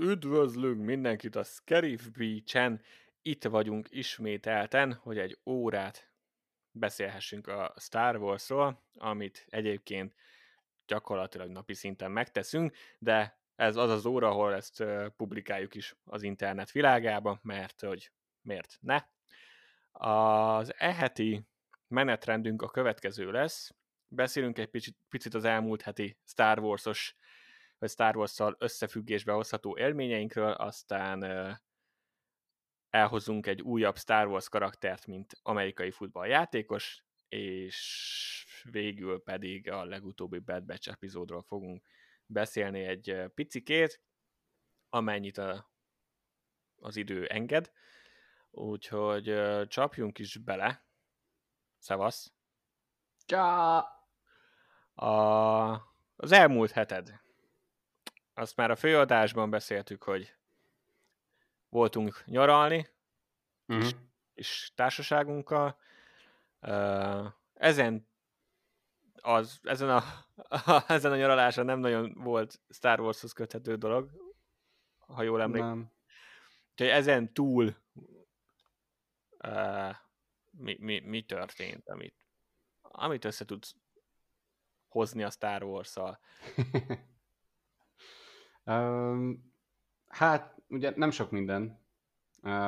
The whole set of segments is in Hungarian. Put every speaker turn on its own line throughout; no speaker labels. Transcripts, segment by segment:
Üdvözlünk mindenkit a Scarif Beach-en. Itt vagyunk ismételten, hogy egy órát beszélhessünk a Star Wars-ról, amit egyébként gyakorlatilag napi szinten megteszünk, de ez az az óra, ahol ezt publikáljuk is az internet világába, mert hogy miért ne. Az eheti menetrendünk a következő lesz. Beszélünk egy picit, picit az elmúlt heti Star Wars-os vagy Star Wars-szal összefüggésbe hozható élményeinkről, aztán elhozunk egy újabb Star Wars karaktert, mint amerikai futballjátékos, és végül pedig a legutóbbi Bad Batch epizódról fogunk beszélni egy picikét, amennyit a, az idő enged. Úgyhogy csapjunk is bele. Szevasz!
Csá!
A, az elmúlt heted azt már a főadásban beszéltük, hogy voltunk nyaralni, uh-huh. és, és társaságunkkal. Uh, ezen az, ezen a, a, ezen a nyaraláson nem nagyon volt Star Warshoz köthető dolog, ha jól emlékszem. Úgyhogy ezen túl uh, mi, mi, mi történt, amit, amit össze tudsz hozni a Star Wars-szal.
Hát, ugye nem sok minden,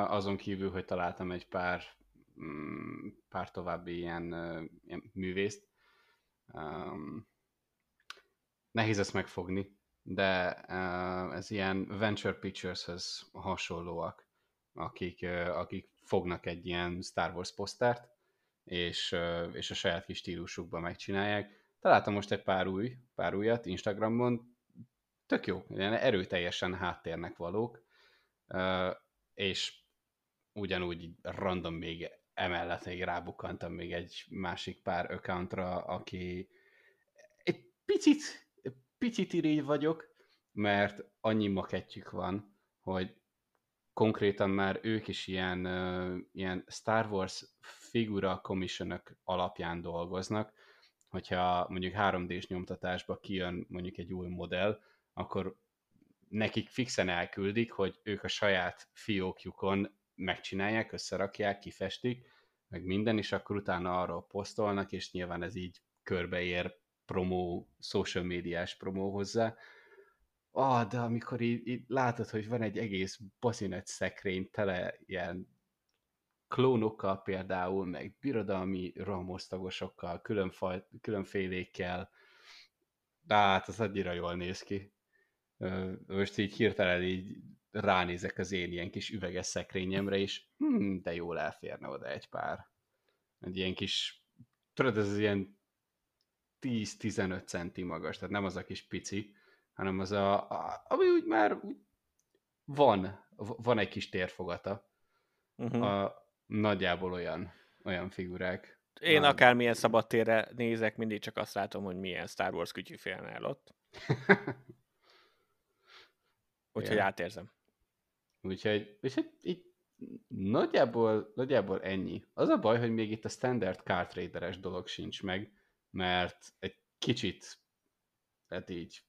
azon kívül, hogy találtam egy pár, um, pár további ilyen, ilyen művészt. Nehéz ezt megfogni, de ez ilyen Venture Pictures-hez hasonlóak, akik, akik fognak egy ilyen Star Wars posztert, és, és a saját kis stílusukban megcsinálják. Találtam most egy pár új, pár újat Instagramon, tök jó, ilyen erőteljesen háttérnek valók, és ugyanúgy random még emellett még rábukkantam még egy másik pár accountra, aki egy picit, picit irigy vagyok, mert annyi makettjük van, hogy konkrétan már ők is ilyen, ilyen Star Wars figura commission alapján dolgoznak, hogyha mondjuk 3D-s nyomtatásba kijön mondjuk egy új modell, akkor nekik fixen elküldik, hogy ők a saját fiókjukon megcsinálják, összerakják, kifestik, meg minden, és akkor utána arról posztolnak, és nyilván ez így körbeér promó, social médiás promó hozzá. Ah, de amikor így, így látod, hogy van egy egész baszinet szekrény tele ilyen klónokkal például, meg birodalmi ramosztagosokkal, különfaj, különfélékkel, de hát az annyira jól néz ki most így hirtelen így ránézek az én ilyen kis üveges szekrényemre, és hmm, de jól elférne oda egy pár. Egy ilyen kis, tudod, ez ilyen 10-15 centi magas, tehát nem az a kis pici, hanem az a, a ami úgy már úgy van, van egy kis térfogata. Uh-huh. A, nagyjából olyan, olyan figurák.
Én akármilyen szabadtérre nézek, mindig csak azt látom, hogy milyen Star Wars kütyű félne el ott. Úgyhogy yeah. átérzem.
Úgyhogy, úgyhogy így nagyjából, nagyjából ennyi. Az a baj, hogy még itt a standard card traderes dolog sincs meg, mert egy kicsit hát így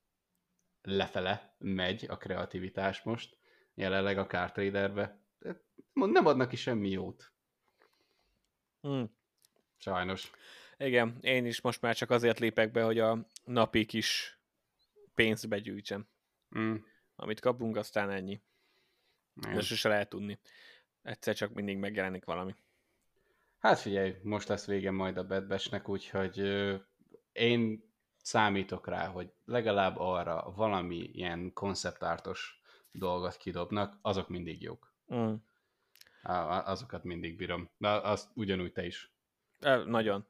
lefele megy a kreativitás most, jelenleg a card traderbe. Nem adnak ki semmi jót. Hmm. Sajnos.
Igen, én is most már csak azért lépek be, hogy a napi kis pénzt begyűjtsem. Mm amit kapunk, aztán ennyi. Nem. De sose lehet tudni. Egyszer csak mindig megjelenik valami.
Hát figyelj, most lesz vége majd a Bad Batch-nek, úgyhogy ö, én számítok rá, hogy legalább arra valami ilyen konceptártos dolgot kidobnak, azok mindig jók. Mm. Azokat mindig bírom. De azt ugyanúgy te is.
E, nagyon.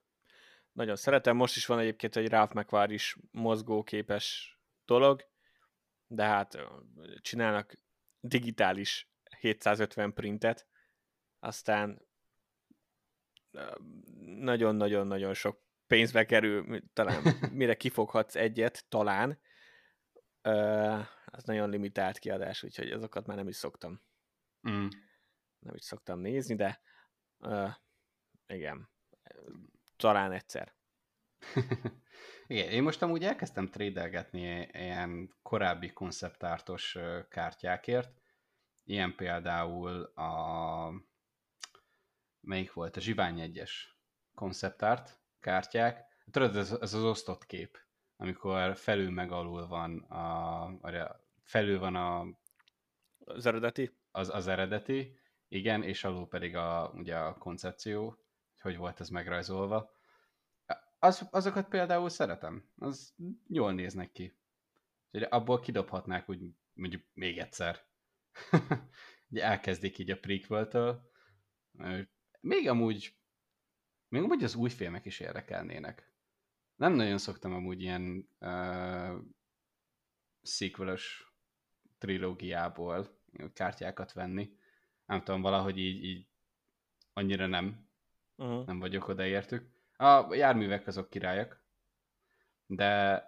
Nagyon szeretem. Most is van egyébként egy Ralph McQuarrie is mozgóképes dolog, de hát csinálnak digitális 750 printet, aztán nagyon-nagyon-nagyon sok pénzbe kerül, talán mire kifoghatsz egyet, talán. Az nagyon limitált kiadás, úgyhogy azokat már nem is szoktam. Mm. Nem is szoktam nézni, de uh, igen, talán egyszer.
Igen, én most amúgy elkezdtem trédelgetni ilyen korábbi konceptártos kártyákért. Ilyen például a... Melyik volt? A Zsivány 1-es konceptárt kártyák. Tudod, ez, ez az osztott kép, amikor felül meg alul van a... a felül van a...
Az eredeti?
Az, az eredeti, igen, és alul pedig a, ugye a koncepció, hogy volt ez megrajzolva az, azokat például szeretem. Az jól néznek ki. Úgyhogy abból kidobhatnák úgy mondjuk még egyszer. Ugye elkezdik így a prequel-től. Még amúgy, még amúgy az új filmek is érdekelnének. Nem nagyon szoktam amúgy ilyen uh, sequelos trilógiából kártyákat venni. Nem tudom, valahogy így, így annyira nem. Uh-huh. Nem vagyok odaértük. A járművek azok királyak, de,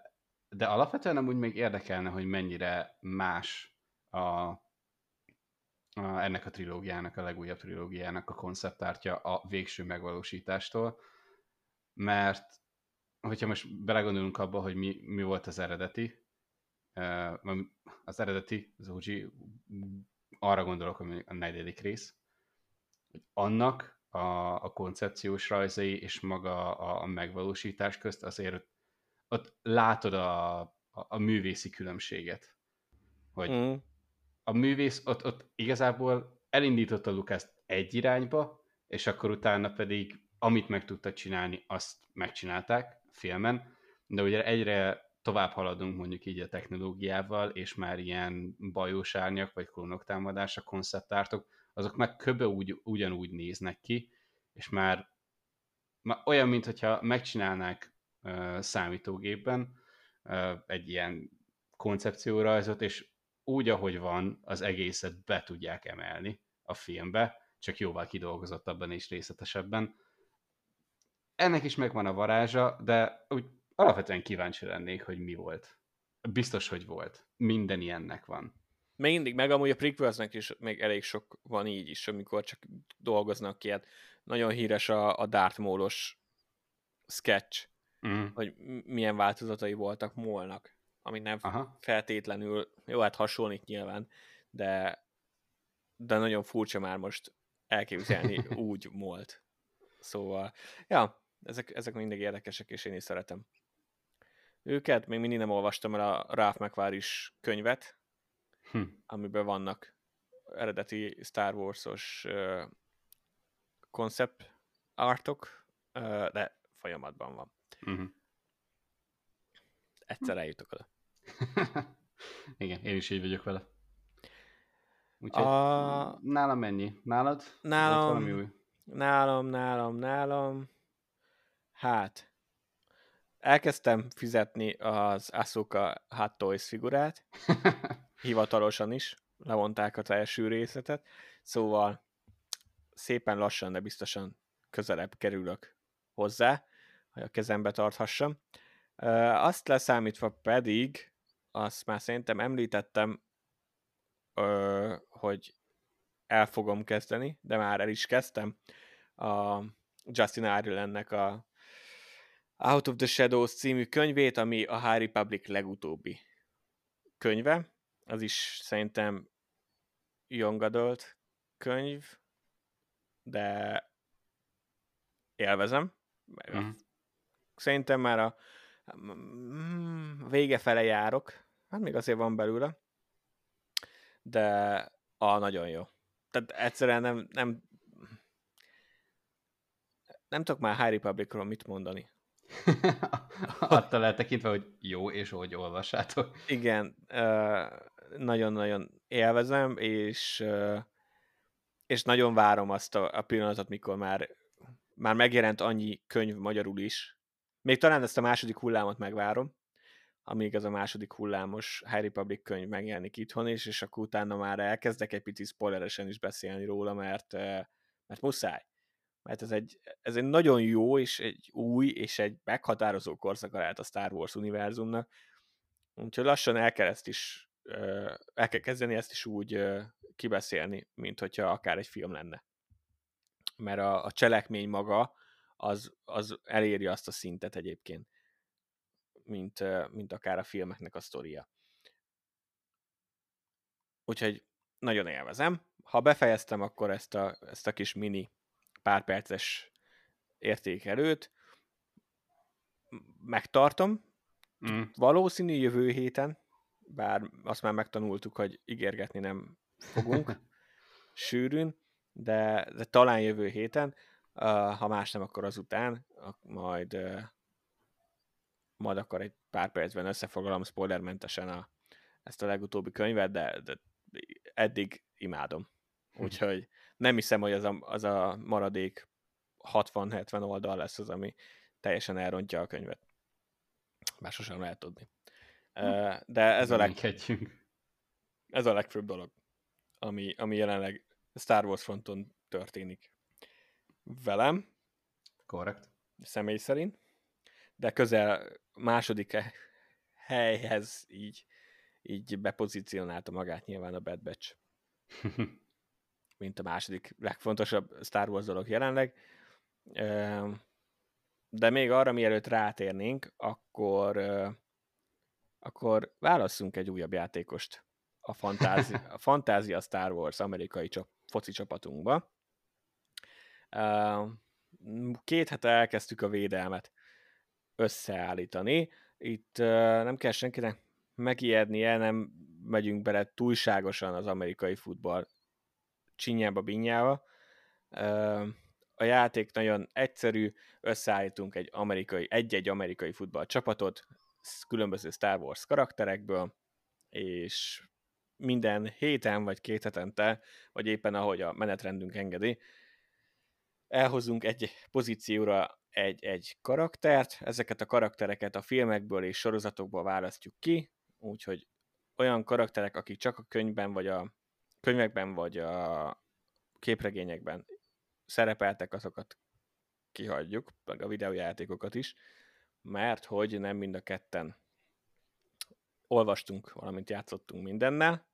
de alapvetően amúgy még érdekelne, hogy mennyire más a, a, ennek a trilógiának, a legújabb trilógiának a konceptártya a végső megvalósítástól, mert hogyha most belegondolunk abba, hogy mi, mi volt az eredeti, az eredeti, az OG, arra gondolok, hogy a negyedik rész, hogy annak a, a koncepciós rajzai és maga a, a megvalósítás közt, azért ott látod a, a, a művészi különbséget. Hogy mm. a művész ott, ott igazából elindította Lukász egy irányba, és akkor utána pedig amit meg tudta csinálni, azt megcsinálták filmen, de ugye egyre tovább haladunk mondjuk így a technológiával, és már ilyen bajós árnyak, vagy klónok támadása, konceptártok, azok meg köbe úgy, ugyanúgy néznek ki, és már, már olyan, mintha megcsinálnák uh, számítógépben uh, egy ilyen koncepciórajzot, és úgy, ahogy van, az egészet be tudják emelni a filmbe, csak jóval kidolgozottabban és részletesebben. Ennek is megvan a varázsa, de úgy alapvetően kíváncsi lennék, hogy mi volt. Biztos, hogy volt. Minden ilyennek van.
Még mindig, meg amúgy a prequelsnek is még elég sok van így is, amikor csak dolgoznak ki. Hát nagyon híres a, a Darth Maul-os sketch, mm. hogy milyen változatai voltak Molnak, ami nem Aha. feltétlenül, jó, hát hasonlít nyilván, de, de nagyon furcsa már most elképzelni úgy Molt. Szóval, ja, ezek, ezek mindig érdekesek, és én is szeretem őket. Még mindig nem olvastam el a Ralph McQuarrie könyvet, hm. amiben vannak eredeti Star Wars-os uh, concept artok, uh, de folyamatban van. Uh-huh. Egyszer eljutok oda.
Igen, én is így vagyok vele. Úgyhogy a... nálam mennyi? Nálad?
Nálam, nálam, nálam, nálam. Hát, elkezdtem fizetni az Asuka Hot Toys figurát, hivatalosan is, levonták az első részletet, szóval szépen lassan, de biztosan közelebb kerülök hozzá, hogy a kezembe tarthassam. Azt leszámítva pedig, azt már szerintem említettem, hogy el fogom kezdeni, de már el is kezdtem a Justin Irelandnek a Out of the Shadows című könyvét, ami a High Republic legutóbbi könyve. Az is szerintem young adult könyv, de élvezem. Mm. Szerintem már a vége fele járok, hát még azért van belőle, de a nagyon jó. Tehát egyszerűen nem, nem nem tudok már High Republicról mit mondani.
Attól eltekintve, hogy jó, és hogy olvassátok.
Igen, nagyon-nagyon élvezem, és és nagyon várom azt a, a pillanatot, mikor már, már megjelent annyi könyv magyarul is. Még talán ezt a második hullámot megvárom, amíg ez a második hullámos High Republic könyv megjelenik itthon is, és akkor utána már elkezdek egy picit spoileresen is beszélni róla, mert, mert muszáj. Mert ez egy, ez egy nagyon jó, és egy új, és egy meghatározó korszaka lehet a Star Wars univerzumnak. Úgyhogy lassan el kell ezt is, el kell kezdeni ezt is úgy kibeszélni, mint hogyha akár egy film lenne. Mert a, a cselekmény maga az, az eléri azt a szintet egyébként, mint, mint akár a filmeknek a sztoria. Úgyhogy nagyon élvezem. Ha befejeztem akkor ezt a, ezt a kis mini pár perces értékelőt, megtartom, mm. valószínű jövő héten, bár azt már megtanultuk, hogy ígérgetni nem fogunk sűrűn, de, de talán jövő héten, uh, ha más nem, akkor azután, majd uh, majd akkor egy pár percben összefoglalom spoilermentesen a, ezt a legutóbbi könyvet, de, de eddig imádom. Hm. Úgyhogy nem hiszem, hogy az a, az a maradék 60-70 oldal lesz az, ami teljesen elrontja a könyvet. Már sosem lehet tudni. Hm. De ez a, leg... ez a legfőbb dolog, ami, ami jelenleg Star Wars fronton történik velem.
Korrekt.
Személy szerint. De közel második helyhez így, így bepozícionálta magát nyilván a Bad Batch. Mint a második legfontosabb Star Wars dolog jelenleg. De még arra, mielőtt rátérnénk, akkor, akkor válasszunk egy újabb játékost a Fantázia, a Fantázia Star Wars amerikai csap, foci csapatunkba. Két hete elkezdtük a védelmet összeállítani. Itt nem kell senkinek megijednie, nem megyünk bele túlságosan az amerikai futball csinyába, binyába. A játék nagyon egyszerű, összeállítunk egy amerikai, egy-egy amerikai futball csapatot, különböző Star Wars karakterekből, és minden héten vagy két hetente, vagy éppen ahogy a menetrendünk engedi, elhozunk egy pozícióra egy, egy karaktert, ezeket a karaktereket a filmekből és sorozatokból választjuk ki, úgyhogy olyan karakterek, akik csak a könyvben, vagy a könyvekben, vagy a képregényekben szerepeltek, azokat kihagyjuk, meg a videójátékokat is, mert hogy nem mind a ketten olvastunk, valamint játszottunk mindennel,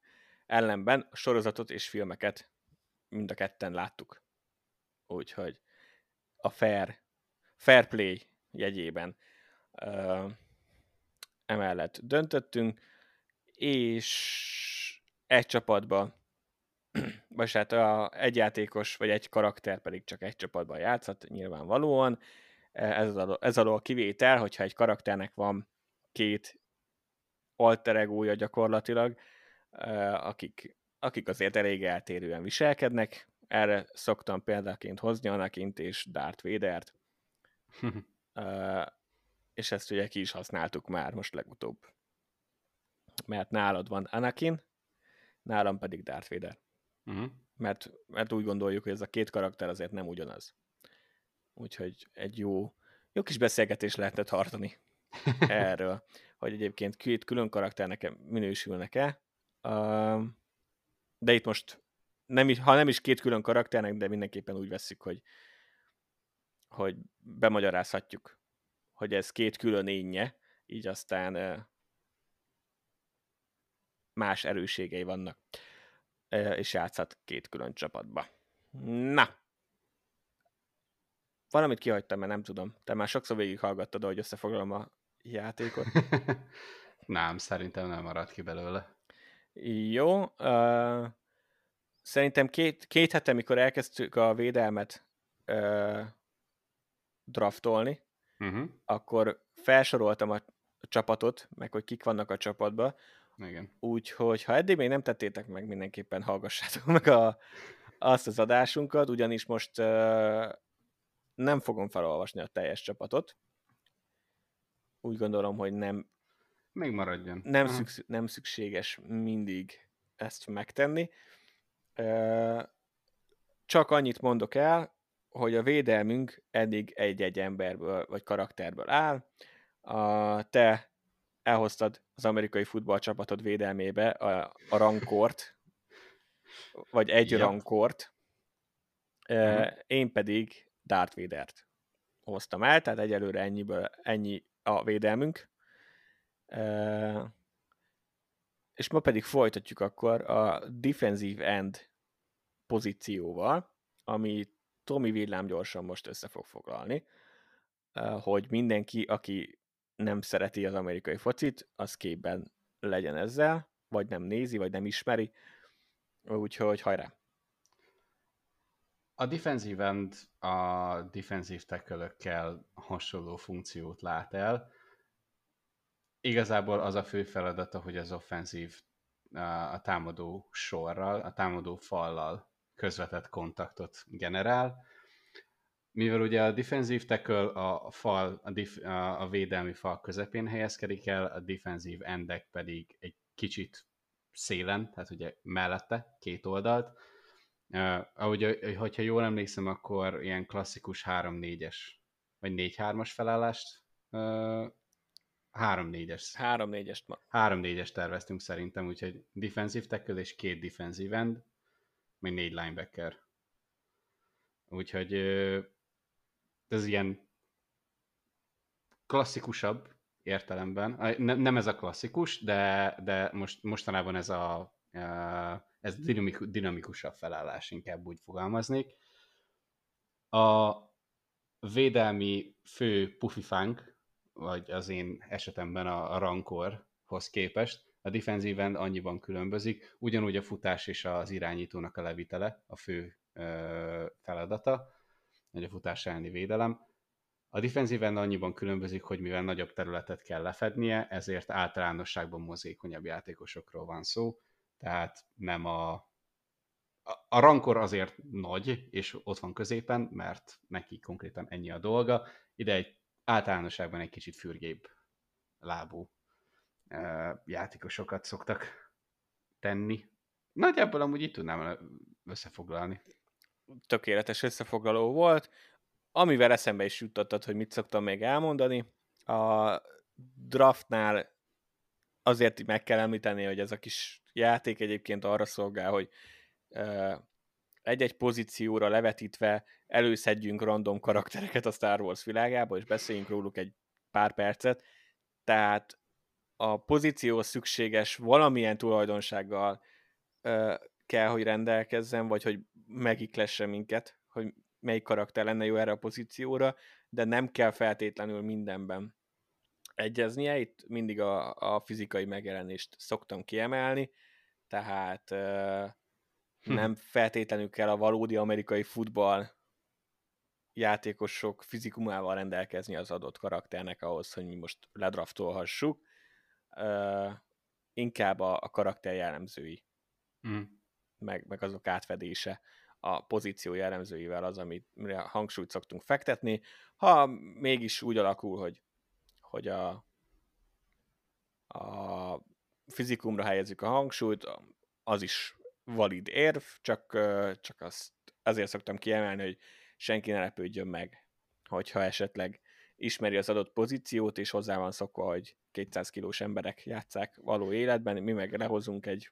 ellenben a sorozatot és filmeket mind a ketten láttuk. Úgyhogy a fair, fair play jegyében uh, emellett döntöttünk, és egy csapatban, vagy hát a, egy játékos, vagy egy karakter pedig csak egy csapatban játszhat, nyilvánvalóan. Ez alól, ez alól kivétel, hogyha egy karakternek van két alter egója gyakorlatilag, akik, akik azért elég eltérően viselkednek. Erre szoktam példaként hozni Anakint és Darth Vader-t. és ezt ugye ki is használtuk már most legutóbb. Mert nálad van Anakin, nálam pedig Darth Vader. Uh-huh. Mert, mert úgy gondoljuk, hogy ez a két karakter azért nem ugyanaz. Úgyhogy egy jó, jó kis beszélgetés lehetne tartani erről, hogy egyébként két külön karakternek minősülnek-e, de itt most nem, ha nem is két külön karakternek, de mindenképpen úgy veszik, hogy, hogy bemagyarázhatjuk, hogy ez két külön énje, így aztán más erőségei vannak, és játszhat két külön csapatba. Na! Valamit kihagytam, mert nem tudom. Te már sokszor végighallgattad, hogy összefoglalom a játékot.
nem, szerintem nem maradt ki belőle.
Jó. Uh, szerintem két, két hete, mikor elkezdtük a védelmet uh, draftolni, uh-huh. akkor felsoroltam a csapatot, meg hogy kik vannak a csapatba.
Igen.
Úgyhogy, ha eddig még nem tettétek meg, mindenképpen hallgassátok meg a, azt az adásunkat, ugyanis most uh, nem fogom felolvasni a teljes csapatot. Úgy gondolom, hogy nem
még maradjon.
Nem, szükség, nem szükséges mindig ezt megtenni. Csak annyit mondok el, hogy a védelmünk eddig egy-egy emberből vagy karakterből áll. A, te elhoztad az amerikai futballcsapatod védelmébe a, a rankort, vagy egy yep. rankort, uh-huh. én pedig Darth Vader-t hoztam el, tehát egyelőre ennyiből, ennyi a védelmünk. És ma pedig folytatjuk akkor a defensive end pozícióval, amit Tomi villám gyorsan most össze fog foglalni, hogy mindenki, aki nem szereti az amerikai focit, az képben legyen ezzel, vagy nem nézi, vagy nem ismeri, úgyhogy hajrá!
A defensive end a defensive tackle hasonló funkciót lát el. Igazából az a fő feladata, hogy az offenzív a támadó sorral, a támadó fallal közvetett kontaktot generál. Mivel ugye a defensive tackle a fal, a, dif, a, védelmi fal közepén helyezkedik el, a defensive endek pedig egy kicsit szélen, tehát ugye mellette, két oldalt, Uh, ahogy, hogyha jól emlékszem, akkor ilyen klasszikus 3-4-es, vagy 4-3-as felállást, uh, 3-4-es.
3-4-est ma.
3-4-es terveztünk szerintem, úgyhogy defensive tackle és két defensive end, meg négy linebacker. Úgyhogy ez ilyen klasszikusabb értelemben. Nem, nem ez a klasszikus, de, de most, mostanában ez a ez dinamikusabb felállás, inkább úgy fogalmaznék. A védelmi fő pufifánk, vagy az én esetemben a, a rankorhoz képest, a defensive end annyiban különbözik, ugyanúgy a futás és az irányítónak a levitele a fő ö, feladata, vagy a futás elleni védelem. A defensive end annyiban különbözik, hogy mivel nagyobb területet kell lefednie, ezért általánosságban mozékonyabb játékosokról van szó, tehát nem a, a rankor azért nagy, és ott van középen, mert neki konkrétan ennyi a dolga, ide egy általánosságban egy kicsit fürgébb lábú játékosokat szoktak tenni. Nagyjából amúgy itt tudnám összefoglalni.
Tökéletes összefoglaló volt. Amivel eszembe is jutottad, hogy mit szoktam még elmondani, a draftnál azért meg kell említeni, hogy ez a kis játék egyébként arra szolgál, hogy egy-egy pozícióra levetítve előszedjünk random karaktereket a Star Wars világába, és beszéljünk róluk egy pár percet. Tehát a pozíció szükséges valamilyen tulajdonsággal kell, hogy rendelkezzen, vagy hogy megiklesse minket, hogy melyik karakter lenne jó erre a pozícióra, de nem kell feltétlenül mindenben egyeznie, itt mindig a, a fizikai megjelenést szoktam kiemelni, tehát hm. nem feltétlenül kell a valódi amerikai futball játékosok fizikumával rendelkezni az adott karakternek ahhoz, hogy mi most ledraftolhassuk. Uh, inkább a, a karakter jellemzői, mm. meg, meg azok átfedése a pozíció jellemzőivel az, amit hangsúlyt szoktunk fektetni. Ha mégis úgy alakul, hogy hogy a, a fizikumra helyezzük a hangsúlyt, az is valid érv, csak, csak azt azért szoktam kiemelni, hogy senki ne lepődjön meg, hogyha esetleg ismeri az adott pozíciót, és hozzá van szokva, hogy 200 kilós emberek játszák való életben, mi meg lehozunk egy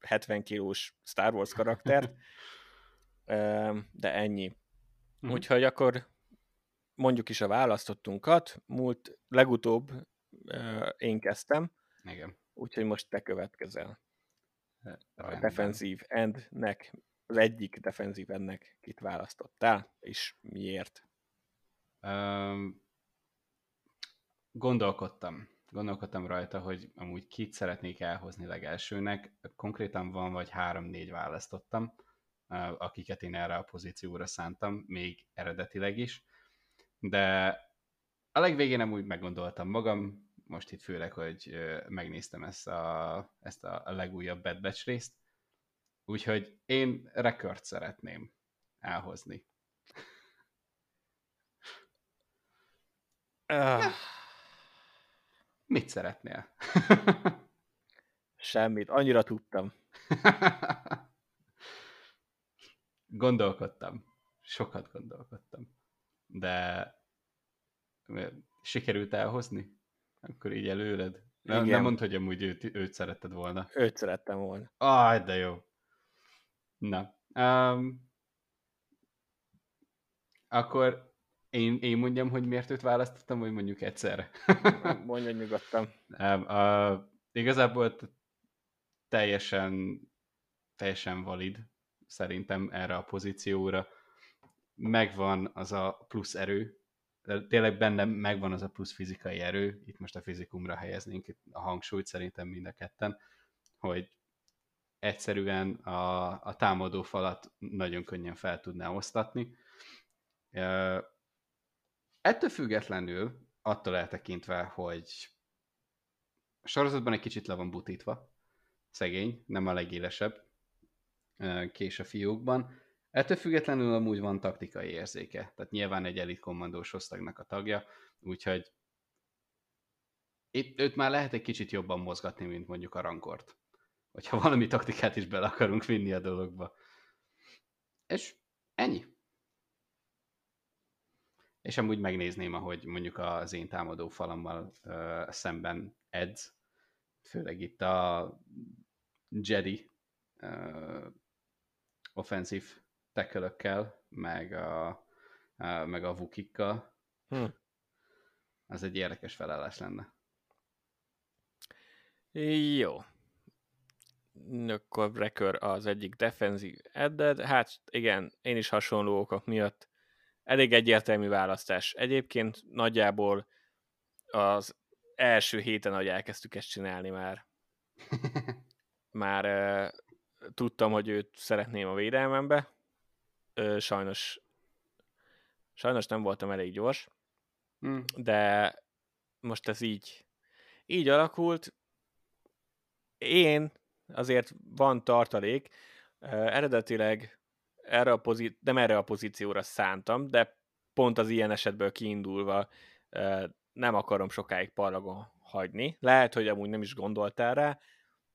70 kilós Star Wars karaktert, de ennyi. Uh-huh. Úgyhogy akkor mondjuk is a választottunkat. Múlt legutóbb én kezdtem.
Igen.
Úgyhogy most te következel. A defensív endnek, az egyik defensív endnek kit választottál, és miért? Um,
gondolkodtam. Gondolkodtam rajta, hogy amúgy kit szeretnék elhozni legelsőnek. Konkrétan van vagy három-négy választottam, akiket én erre a pozícióra szántam, még eredetileg is de a legvégén nem úgy meggondoltam magam, most itt főleg, hogy megnéztem ezt a, ezt a legújabb Bad Batch részt, úgyhogy én rekord szeretném elhozni. Uh. Mit szeretnél?
Semmit, annyira tudtam.
gondolkodtam. Sokat gondolkodtam de sikerült elhozni? Akkor így előled? Nem, nem mondd, hogy amúgy őt, őt szeretted volna.
Őt szerettem volna.
Ah, de jó. Na. Um, akkor én, én mondjam, hogy miért őt választottam, vagy mondjuk egyszer.
Mondja nyugodtan.
Um, uh, igazából teljesen, teljesen valid szerintem erre a pozícióra. Megvan az a plusz erő, tényleg benne megvan az a plusz fizikai erő, itt most a fizikumra helyeznénk a hangsúlyt szerintem mind a ketten, hogy egyszerűen a, a támadó falat nagyon könnyen fel tudná osztatni. Ettől függetlenül, attól eltekintve, hogy a sorozatban egy kicsit le van butítva, szegény, nem a legélesebb kés a fiúkban, Ettől függetlenül amúgy van taktikai érzéke, tehát nyilván egy elit kommandós osztagnak a tagja, úgyhogy itt, őt már lehet egy kicsit jobban mozgatni, mint mondjuk a rankort. Hogyha valami taktikát is bele akarunk vinni a dologba. És ennyi. És amúgy megnézném, ahogy mondjuk az én támadó falammal uh, szemben edz, főleg itt a Jedi uh, offenzív tekölökkel, meg a, a, meg a vukikkal. Hm. Ez egy érdekes felállás lenne.
Jó. Akkor Wrecker az egyik defenzív edded. Hát igen, én is hasonló okok miatt elég egyértelmű választás. Egyébként nagyjából az első héten, ahogy elkezdtük ezt csinálni már, már tudtam, hogy őt szeretném a védelmembe, ö, sajnos sajnos nem voltam elég gyors, hmm. de most ez így így alakult. Én azért van tartalék, uh, eredetileg erre a pozí- nem erre a pozícióra szántam, de pont az ilyen esetből kiindulva uh, nem akarom sokáig parlagon hagyni. Lehet, hogy amúgy nem is gondoltál rá,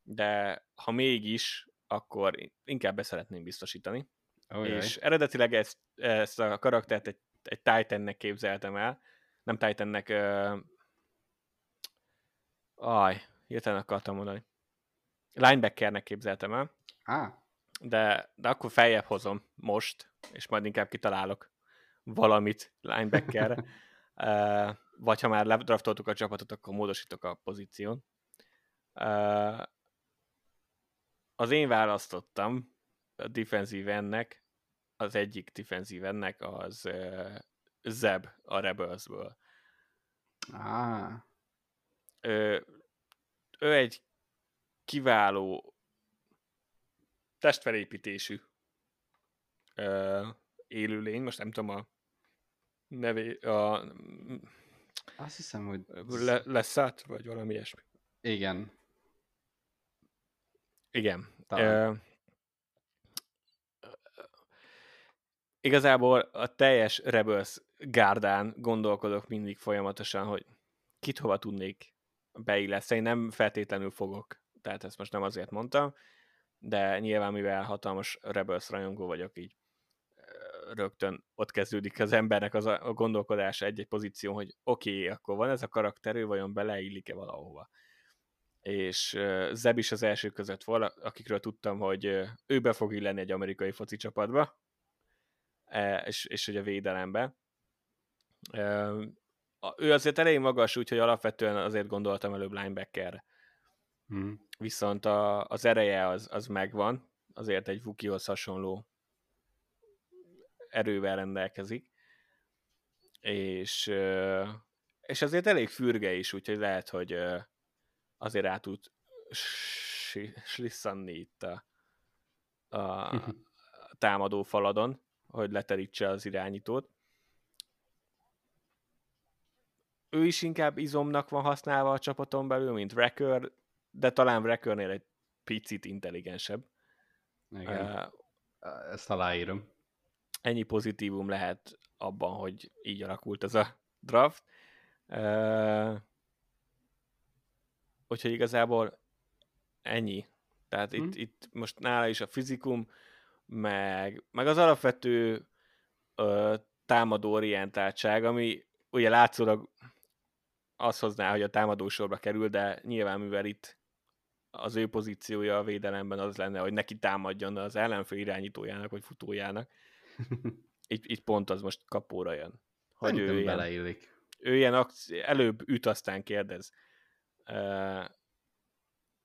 de ha mégis, akkor inkább be szeretném biztosítani. Oh, és jaj. eredetileg ezt, ezt a karaktert egy, egy Titannek képzeltem el. Nem Titannek... Uh... Aj, hirtelen akartam mondani. Linebackernek képzeltem el. Ah. De, de akkor feljebb hozom most, és majd inkább kitalálok valamit linebackerre. uh, vagy ha már ledraftoltuk a csapatot, akkor módosítok a pozíción. Uh, az én választottam a defensív ennek az egyik defensív ennek az uh, Zeb a Rebelsből. Ah. Ő, ő egy kiváló testfelépítésű uh, élőlény, most nem tudom a nevé, a,
azt hiszem, hogy...
Le, leszát, vagy valami ilyesmi.
Igen.
Igen. Uh, igazából a teljes Rebels gárdán gondolkodok mindig folyamatosan, hogy kit hova tudnék beilleszteni. Nem feltétlenül fogok, tehát ezt most nem azért mondtam, de nyilván mivel hatalmas Rebels rajongó vagyok, így rögtön ott kezdődik az embernek az a gondolkodása egy-egy pozíció, hogy oké, okay, akkor van ez a karakter, ő vajon beleillik-e valahova. És Zeb is az első között volt, akikről tudtam, hogy ő be fog illeni egy amerikai foci csapatba, E, és, és hogy a védelembe. Ő azért elég magas, úgyhogy alapvetően azért gondoltam előbb linebacker. Hmm. Viszont a, az ereje az, az megvan, azért egy Vukihoz hasonló erővel rendelkezik, és, és azért elég fürge is, úgyhogy lehet, hogy azért át tud slisszanni itt a, a támadó faladon hogy leterítse az irányítót. Ő is inkább izomnak van használva a csapaton belül, mint Wrecker, de talán Wreckernél egy picit intelligensebb.
Igen. Uh, Ezt aláírom.
Ennyi pozitívum lehet abban, hogy így alakult ez a draft. Uh, úgyhogy igazából ennyi. Tehát hmm. itt, itt most nála is a fizikum, meg, meg az alapvető ö, támadó orientáltság, ami ugye látszólag azt hozná, hogy a támadó sorba kerül, de nyilván mivel itt az ő pozíciója a védelemben az lenne, hogy neki támadjon az ellenfő irányítójának, vagy futójának. itt, itt pont az most kapóra jön.
Hogy ő ilyen, beleillik.
Ő ilyen akci- előbb üt, aztán kérdez.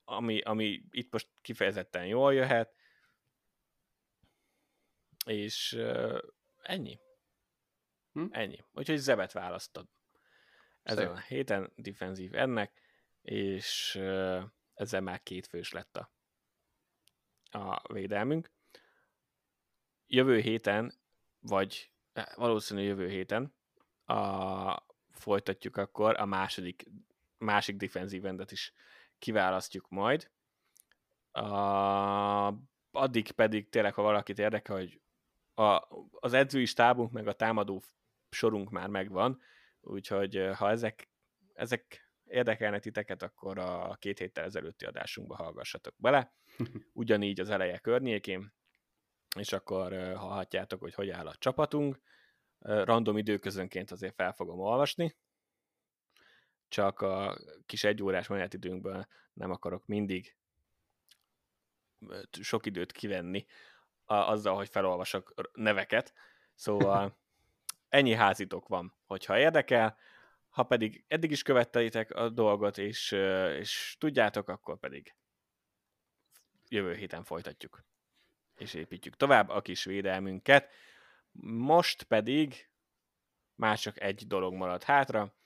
Ami, ami itt most kifejezetten jól jöhet, és ennyi. Hm? Ennyi. Úgyhogy Zebet választod. Ezen a héten defenzív ennek, és ezzel már két fős lett a, a védelmünk. Jövő héten, vagy eh, valószínű jövő héten a, folytatjuk akkor a második, másik defenzív endet is kiválasztjuk majd. A, addig pedig tényleg, ha valakit érdekel, hogy a, az edzői stábunk meg a támadó sorunk már megvan, úgyhogy ha ezek, ezek érdekelnek titeket, akkor a két héttel ezelőtti adásunkba hallgassatok bele, ugyanígy az eleje környékén, és akkor hallhatjátok, hogy hogy áll a csapatunk. Random időközönként azért fel fogom olvasni, csak a kis egyórás menetidőnkből nem akarok mindig sok időt kivenni azzal, hogy felolvasok neveket. Szóval ennyi házitok van, hogyha érdekel, ha pedig eddig is követtelitek a dolgot, és, és tudjátok, akkor pedig jövő héten folytatjuk, és építjük tovább a kis védelmünket. Most pedig már csak egy dolog maradt hátra,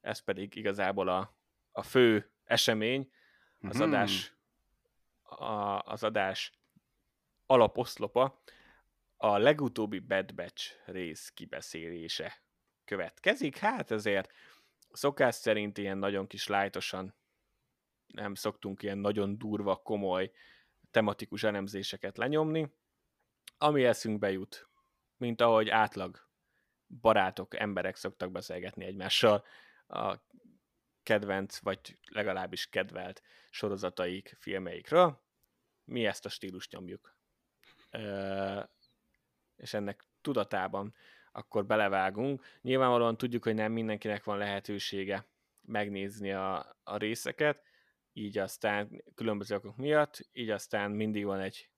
ez pedig igazából a, a fő esemény, az hmm. adás, a, az adás alaposzlopa, a legutóbbi Bad Batch rész kibeszélése következik. Hát ezért szokás szerint ilyen nagyon kis lájtosan nem szoktunk ilyen nagyon durva, komoly, tematikus elemzéseket lenyomni, ami eszünkbe jut, mint ahogy átlag barátok, emberek szoktak beszélgetni egymással a kedvenc, vagy legalábbis kedvelt sorozataik, filmeikről. Mi ezt a stílust nyomjuk. és ennek tudatában akkor belevágunk. Nyilvánvalóan tudjuk, hogy nem mindenkinek van lehetősége megnézni a, a részeket, így aztán különböző okok miatt, így aztán mindig van egy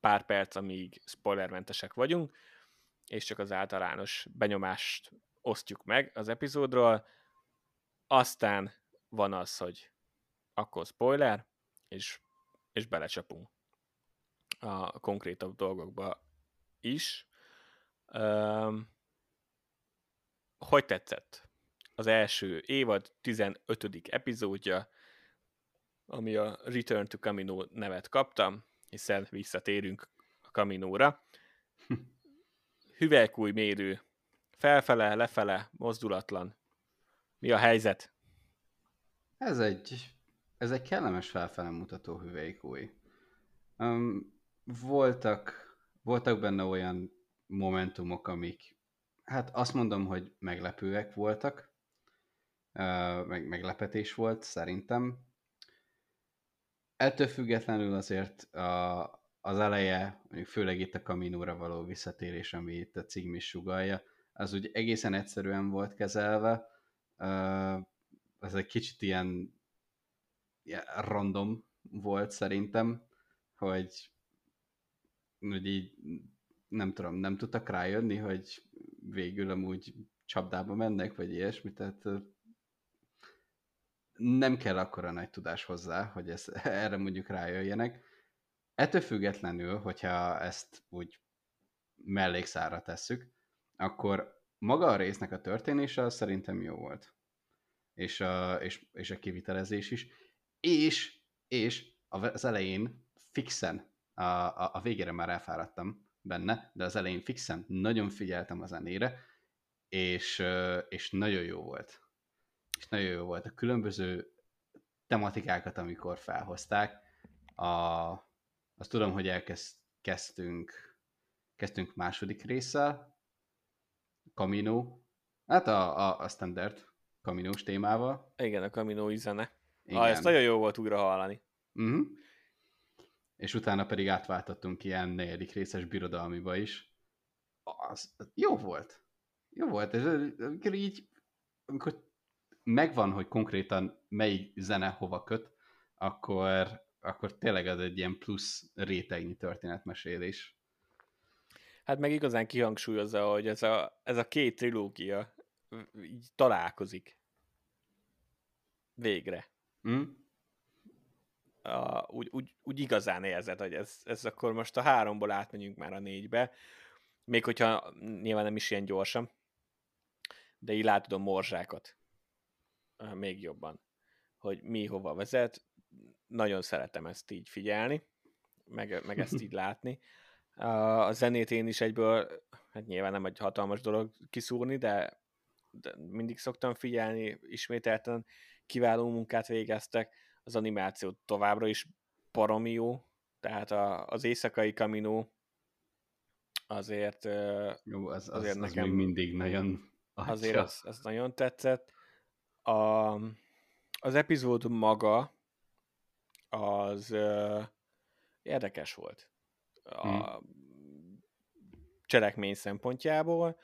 pár perc, amíg spoilermentesek vagyunk, és csak az általános benyomást osztjuk meg az epizódról, aztán van az, hogy akkor spoiler, és, és belecsapunk a konkrétabb dolgokba is. Um, hogy tetszett? Az első évad 15. epizódja, ami a Return to Camino nevet kaptam, hiszen visszatérünk a Caminóra. Hüvelykúj mérő, felfele, lefele, mozdulatlan. Mi a helyzet?
Ez egy, ez egy kellemes felfele mutató hüvelykúj. Um, voltak, voltak benne olyan momentumok, amik, hát azt mondom, hogy meglepőek voltak, uh, meg meglepetés volt szerintem. Ettől függetlenül azért a, az eleje, mondjuk főleg itt a kaminóra való visszatérés, ami itt a cím is sugalja, az úgy egészen egyszerűen volt kezelve. Ez egy kicsit ilyen, ilyen random volt szerintem, hogy, hogy így nem tudom, nem tudtak rájönni, hogy végül amúgy csapdába mennek, vagy ilyesmi, tehát nem kell akkora nagy tudás hozzá, hogy ez, erre mondjuk rájöjjenek. Ettől függetlenül, hogyha ezt úgy mellékszára tesszük, akkor maga a résznek a történése szerintem jó volt. És a, és, és a kivitelezés is. És, és az elején fixen, a, a, a végére már elfáradtam, benne, de az elején fixen nagyon figyeltem a zenére, és, és nagyon jó volt. És nagyon jó volt a különböző tematikákat, amikor felhozták. A, azt tudom, hogy elkezdtünk kezdtünk második résszel, Camino, hát a, a, a standard Caminós témával.
Igen, a Camino zene. Igen. Ah, ezt nagyon jó volt újra hallani.
Uh-huh és utána pedig átváltottunk ilyen negyedik részes birodalmiba is. Az, az jó volt. Jó volt. Ez, amikor így, amikor megvan, hogy konkrétan melyik zene hova köt, akkor, akkor tényleg az egy ilyen plusz rétegnyi történetmesélés.
Hát meg igazán kihangsúlyozza, hogy ez a, ez a két trilógia így találkozik. Végre. Mm? a, úgy, úgy, úgy igazán érzed, hogy ez, ez akkor most a háromból átmegyünk már a négybe, még hogyha nyilván nem is ilyen gyorsan, de így látod a morzsákat még jobban, hogy mi hova vezet. Nagyon szeretem ezt így figyelni, meg, meg ezt így látni. A zenét én is egyből, hát nyilván nem egy hatalmas dolog kiszúrni, de, de mindig szoktam figyelni, ismételten kiváló munkát végeztek, az animáció továbbra is paromi jó, tehát a, az éjszakai kaminó azért,
jó, az, az, azért az nekem még mindig nagyon
atya. azért az, az nagyon tetszett. A, az epizód maga az uh, érdekes volt. A hmm. cselekmény szempontjából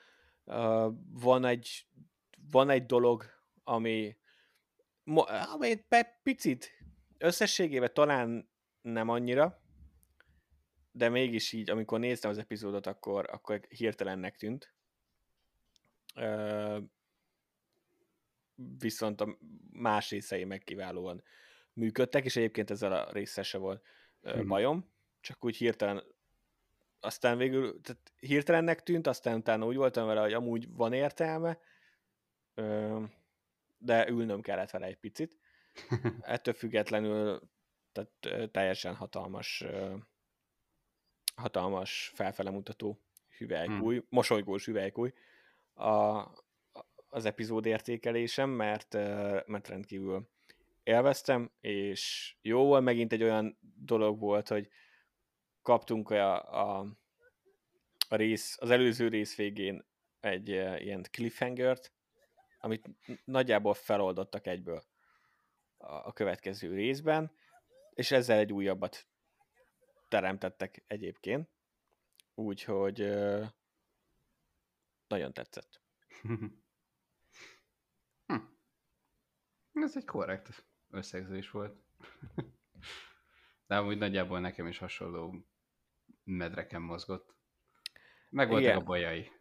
van egy van egy dolog, ami ami picit összességében talán nem annyira, de mégis így, amikor néztem az epizódot, akkor, akkor hirtelennek tűnt. Ö, viszont a más részei meg kiválóan működtek, és egyébként ezzel a része se volt hmm. bajom, csak úgy hirtelen aztán végül, tehát hirtelennek tűnt, aztán utána úgy voltam vele, hogy amúgy van értelme, de ülnöm kellett vele egy picit. Ettől függetlenül tehát teljesen hatalmas hatalmas felfele mutató hüvelykúj, hmm. mosolygós hüvelykúj a, az epizód értékelésem, mert, mert rendkívül élveztem, és jó volt, megint egy olyan dolog volt, hogy kaptunk a, a, a rész, az előző rész végén egy ilyen cliffhangert, amit nagyjából feloldottak egyből a, a következő részben, és ezzel egy újabbat teremtettek egyébként, úgyhogy nagyon tetszett.
hm. Ez egy korrekt összegzés volt. De amúgy nagyjából nekem is hasonló medreken mozgott. Meg voltak Igen. a bajai.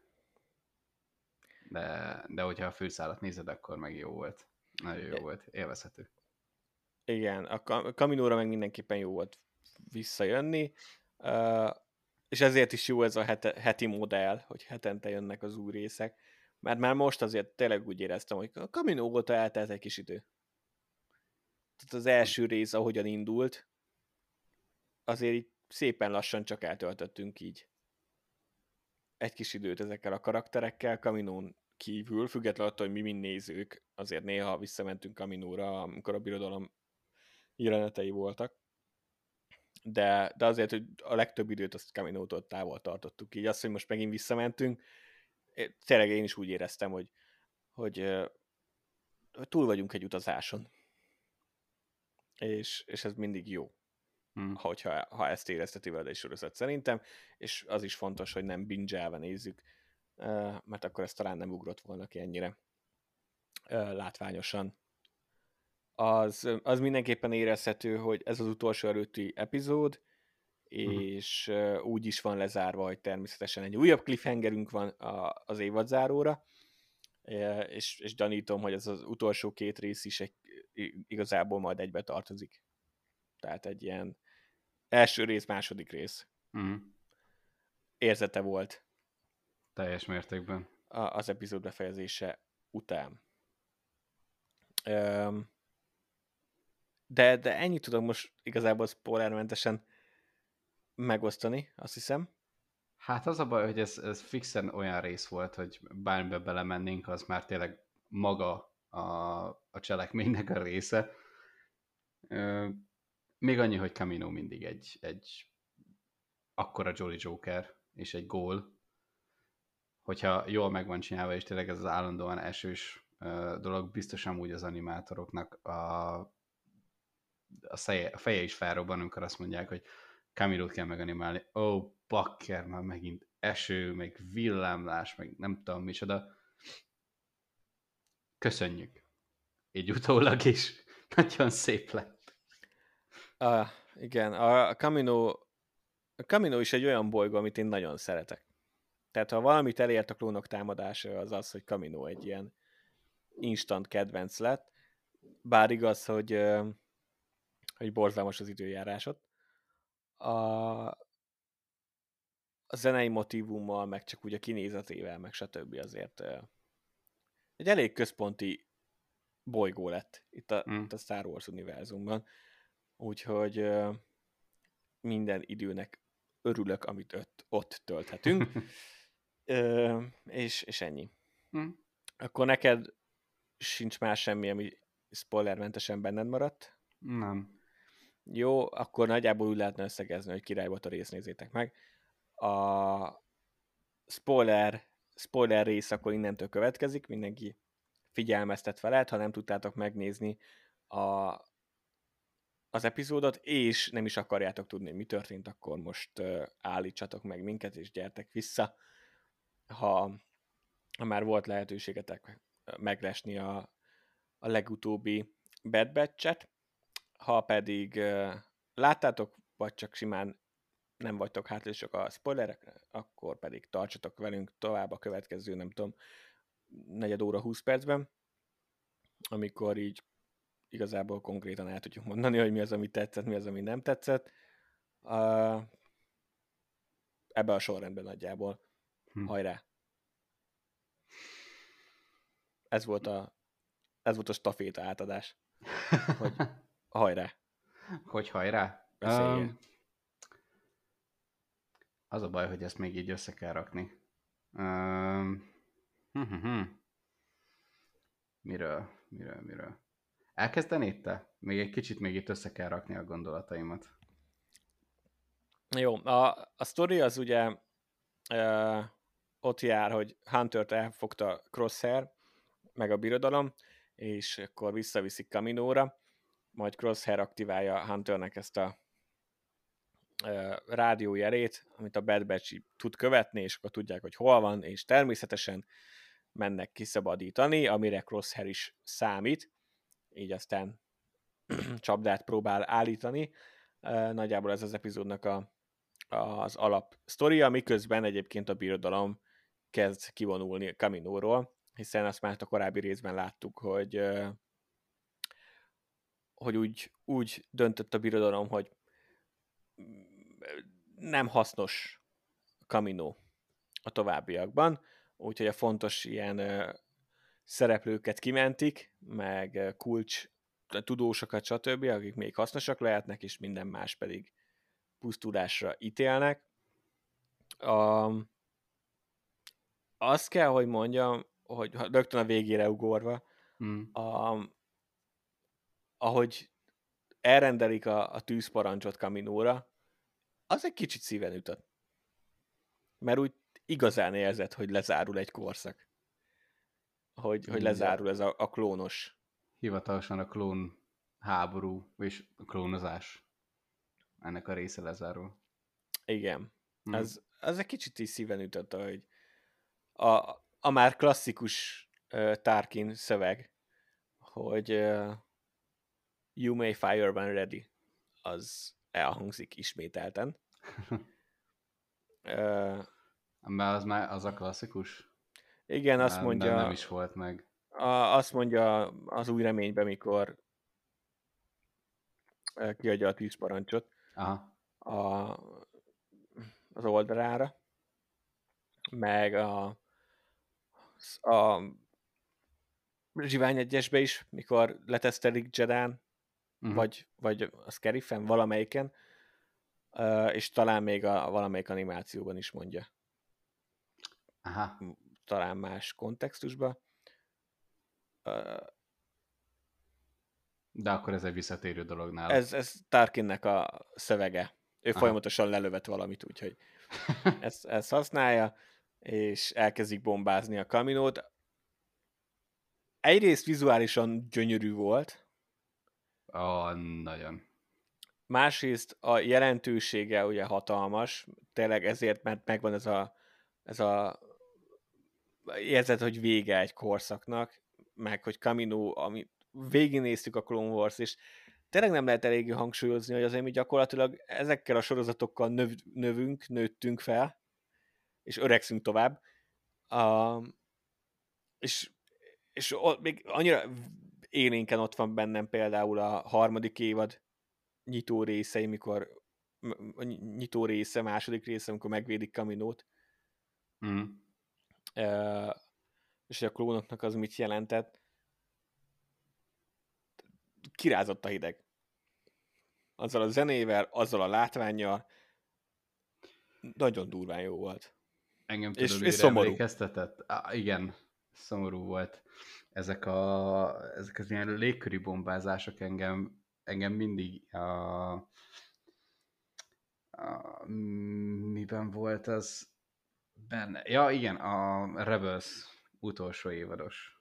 De, de hogyha a főszálat nézed, akkor meg jó volt. Nagyon jó volt, élvezhető.
Igen, a Kaminóra meg mindenképpen jó volt visszajönni, és ezért is jó ez a heti modell, hogy hetente jönnek az új részek, mert már most azért tényleg úgy éreztem, hogy a Camino óta eltelt egy kis idő. Tehát az első rész, ahogyan indult, azért így szépen lassan csak eltöltöttünk így egy kis időt ezekkel a karakterekkel, Kaminón kívül, függetlenül attól, hogy mi mind nézők, azért néha visszamentünk Kaminóra, amikor a birodalom jelenetei voltak de, de azért, hogy a legtöbb időt azt Caminótól távol tartottuk. Így azt, hogy most megint visszamentünk, tényleg én is úgy éreztem, hogy, hogy, hogy túl vagyunk egy utazáson. És, és ez mindig jó. Hmm. Hogyha, ha ezt érezteti veled egy sorozat szerintem, és az is fontos, hogy nem binge nézzük, mert akkor ez talán nem ugrott volna ki ennyire látványosan az, az mindenképpen érezhető, hogy ez az utolsó előtti epizód, mhm. és uh-huh. úgy is van lezárva, hogy természetesen egy újabb cliffhangerünk van a, az évadzáróra, és, és gyanítom, hogy ez az utolsó két rész is egy, igazából majd egybe tartozik. Tehát egy ilyen első rész, második rész. Uh-huh. Érzete volt.
Teljes mértékben.
A, az epizód befejezése után. Um, de, de ennyit tudom most igazából spoilermentesen megosztani, azt hiszem.
Hát az a baj, hogy ez, ez fixen olyan rész volt, hogy bármibe belemennénk, az már tényleg maga a, a cselekménynek a része. Még annyi, hogy Camino mindig egy, egy akkora Jolly Joker és egy gól, hogyha jól meg van csinálva, és tényleg ez az állandóan esős dolog, biztosan úgy az animátoroknak a a, feje, a feje is felrobban, amikor azt mondják, hogy Camilót kell meganimálni. Ó, oh, bakker, már megint eső, meg villámlás, meg nem tudom micsoda. Köszönjük. Így utólag is. Nagyon szép lett.
Uh, igen, a Camino, a Camino is egy olyan bolygó, amit én nagyon szeretek. Tehát ha valamit elért a klónok támadása, az az, hogy Camino egy ilyen instant kedvenc lett. Bár igaz, hogy hogy borzalmas az időjárásot. A, a zenei motivummal, meg csak úgy a kinézetével, meg stb. azért egy elég központi bolygó lett itt a,
Mm.
itt a Star Wars univerzumban. Úgyhogy minden időnek örülök, amit ott, ott tölthetünk. Ö, és, és ennyi.
Mm.
Akkor neked sincs más semmi, ami spoilermentesen benned maradt?
Nem.
Jó, akkor nagyjából úgy lehetne összegezni, hogy király volt a rész, nézzétek meg. A spoiler, spoiler rész akkor innentől következik, mindenki figyelmeztet veled, ha nem tudtátok megnézni a, az epizódot, és nem is akarjátok tudni, mi történt, akkor most állítsatok meg minket, és gyertek vissza, ha, ha már volt lehetőségetek meglesni a, a legutóbbi Bad Batch-et, ha pedig láttátok, vagy csak simán nem vagytok hátlósak a spoilerekre, akkor pedig tartsatok velünk tovább a következő, nem tudom, negyed óra, 20 percben, amikor így igazából konkrétan el tudjuk mondani, hogy mi az, ami tetszett, mi az, ami nem tetszett. Uh, ebbe a sorrendben nagyjából.
Hm.
Hajrá! Ez volt a, ez volt a staféta átadás. Hogy hajrá!
Hogy hajrá? Um, az a baj, hogy ezt még így össze kell rakni. Um, hm, hm, hm. Miről, miről, miről? Elkezdenéd te? Még egy kicsit még itt össze kell rakni a gondolataimat.
Jó, a, a sztori az ugye ö, ott jár, hogy Hunter-t elfogta Crosshair, meg a birodalom, és akkor visszaviszik Kaminóra, majd Crosshair aktiválja Hunternek ezt a rádiójelét, amit a Bad Batch tud követni, és akkor tudják, hogy hol van, és természetesen mennek kiszabadítani, amire Crosshair is számít, így aztán csapdát próbál állítani. Nagyjából ez az epizódnak a, az alap sztoria, miközben egyébként a birodalom kezd kivonulni Kaminóról, hiszen azt már a korábbi részben láttuk, hogy hogy úgy, úgy döntött a birodalom, hogy nem hasznos Kamino a továbbiakban, úgyhogy a fontos ilyen szereplőket kimentik, meg kulcs tudósokat, stb., akik még hasznosak lehetnek, és minden más pedig pusztulásra ítélnek. A, azt kell, hogy mondjam, hogy rögtön a végére ugorva,
Mm.
a, ahogy elrendelik a, a tűzparancsot Kaminóra, az egy kicsit szíven ütött. Mert úgy igazán érzed, hogy lezárul egy korszak. Hogy, hogy lezárul ez a, a klónos.
Hivatalosan a klón háború, és a klónozás. Ennek a része lezárul.
Igen.
Mm.
Ez, ez egy kicsit is szíven ütött, hogy a, a már klasszikus uh, Tarkin szöveg, hogy uh, you may fire when ready, az elhangzik ismételten. uh,
Mert az már az a klasszikus?
Igen, azt
Nem-
mondja,
Nem, nem is volt meg.
a, azt mondja az új reményben, mikor kiadja a tűzparancsot
Aha.
a, az oldalára, meg a, a Zsivány egyesbe is, mikor letesztelik Jedán,
Mhm.
vagy, vagy a Scarifen, valamelyiken, és talán még a valamelyik animációban is mondja,
Aha.
Talán más kontextusban. Ö,
De akkor ez egy visszatérő dolog nála.
Ez, ez Tarkinnek a szövege. Ő
Aha.
folyamatosan lelövet valamit, úgyhogy ezt, ezt használja, és elkezdik bombázni a kaminót. Egyrészt vizuálisan gyönyörű volt,
Ó, nagyon.
másrészt a jelentősége ugye hatalmas, tényleg ezért, mert megvan ez a, ez a érzet, hogy vége egy korszaknak, meg hogy Camino, ami végignéztük a Clone Wars, és tényleg nem lehet eléggé hangsúlyozni, hogy azért mi gyakorlatilag ezekkel a sorozatokkal növ, növünk, nőttünk fel, és öregszünk tovább. Um, és és ott még annyira élénken ott van bennem például a harmadik évad nyitó részei, mikor a nyitó része, második része, amikor megvédik Kaminót,
Mm.
És hogy a klónoknak az mit jelentett, kirázott a hideg. Azzal a zenével, azzal a látványjal, nagyon durván jó volt.
Engem
És-
tudod,
és
mire
szomorú.
emlékeztetett? Á, igen, szomorú volt. Ezek, a, ezek az ilyen légköri bombázások engem, engem mindig a, a, miben volt az benne? Ja, igen, a Rebels utolsó évados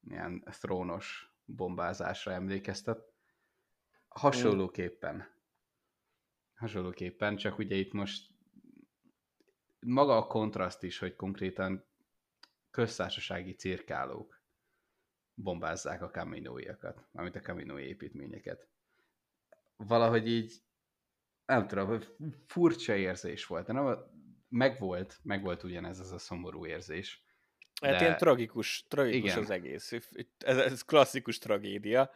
ilyen trónos bombázásra emlékeztet. Hasonlóképpen. Hasonlóképpen, csak ugye itt most maga a kontraszt is, hogy konkrétan köztársasági cirkálók bombázzák a kaminóiakat, amit a kaminói építményeket. Valahogy így, nem tudom, furcsa érzés volt. De nem, megvolt, megvolt ugyanez az a szomorú érzés.
Hát
De-
ilyen tragikus, tragikus
Igen.
az egész. Ez, ez klasszikus tragédia.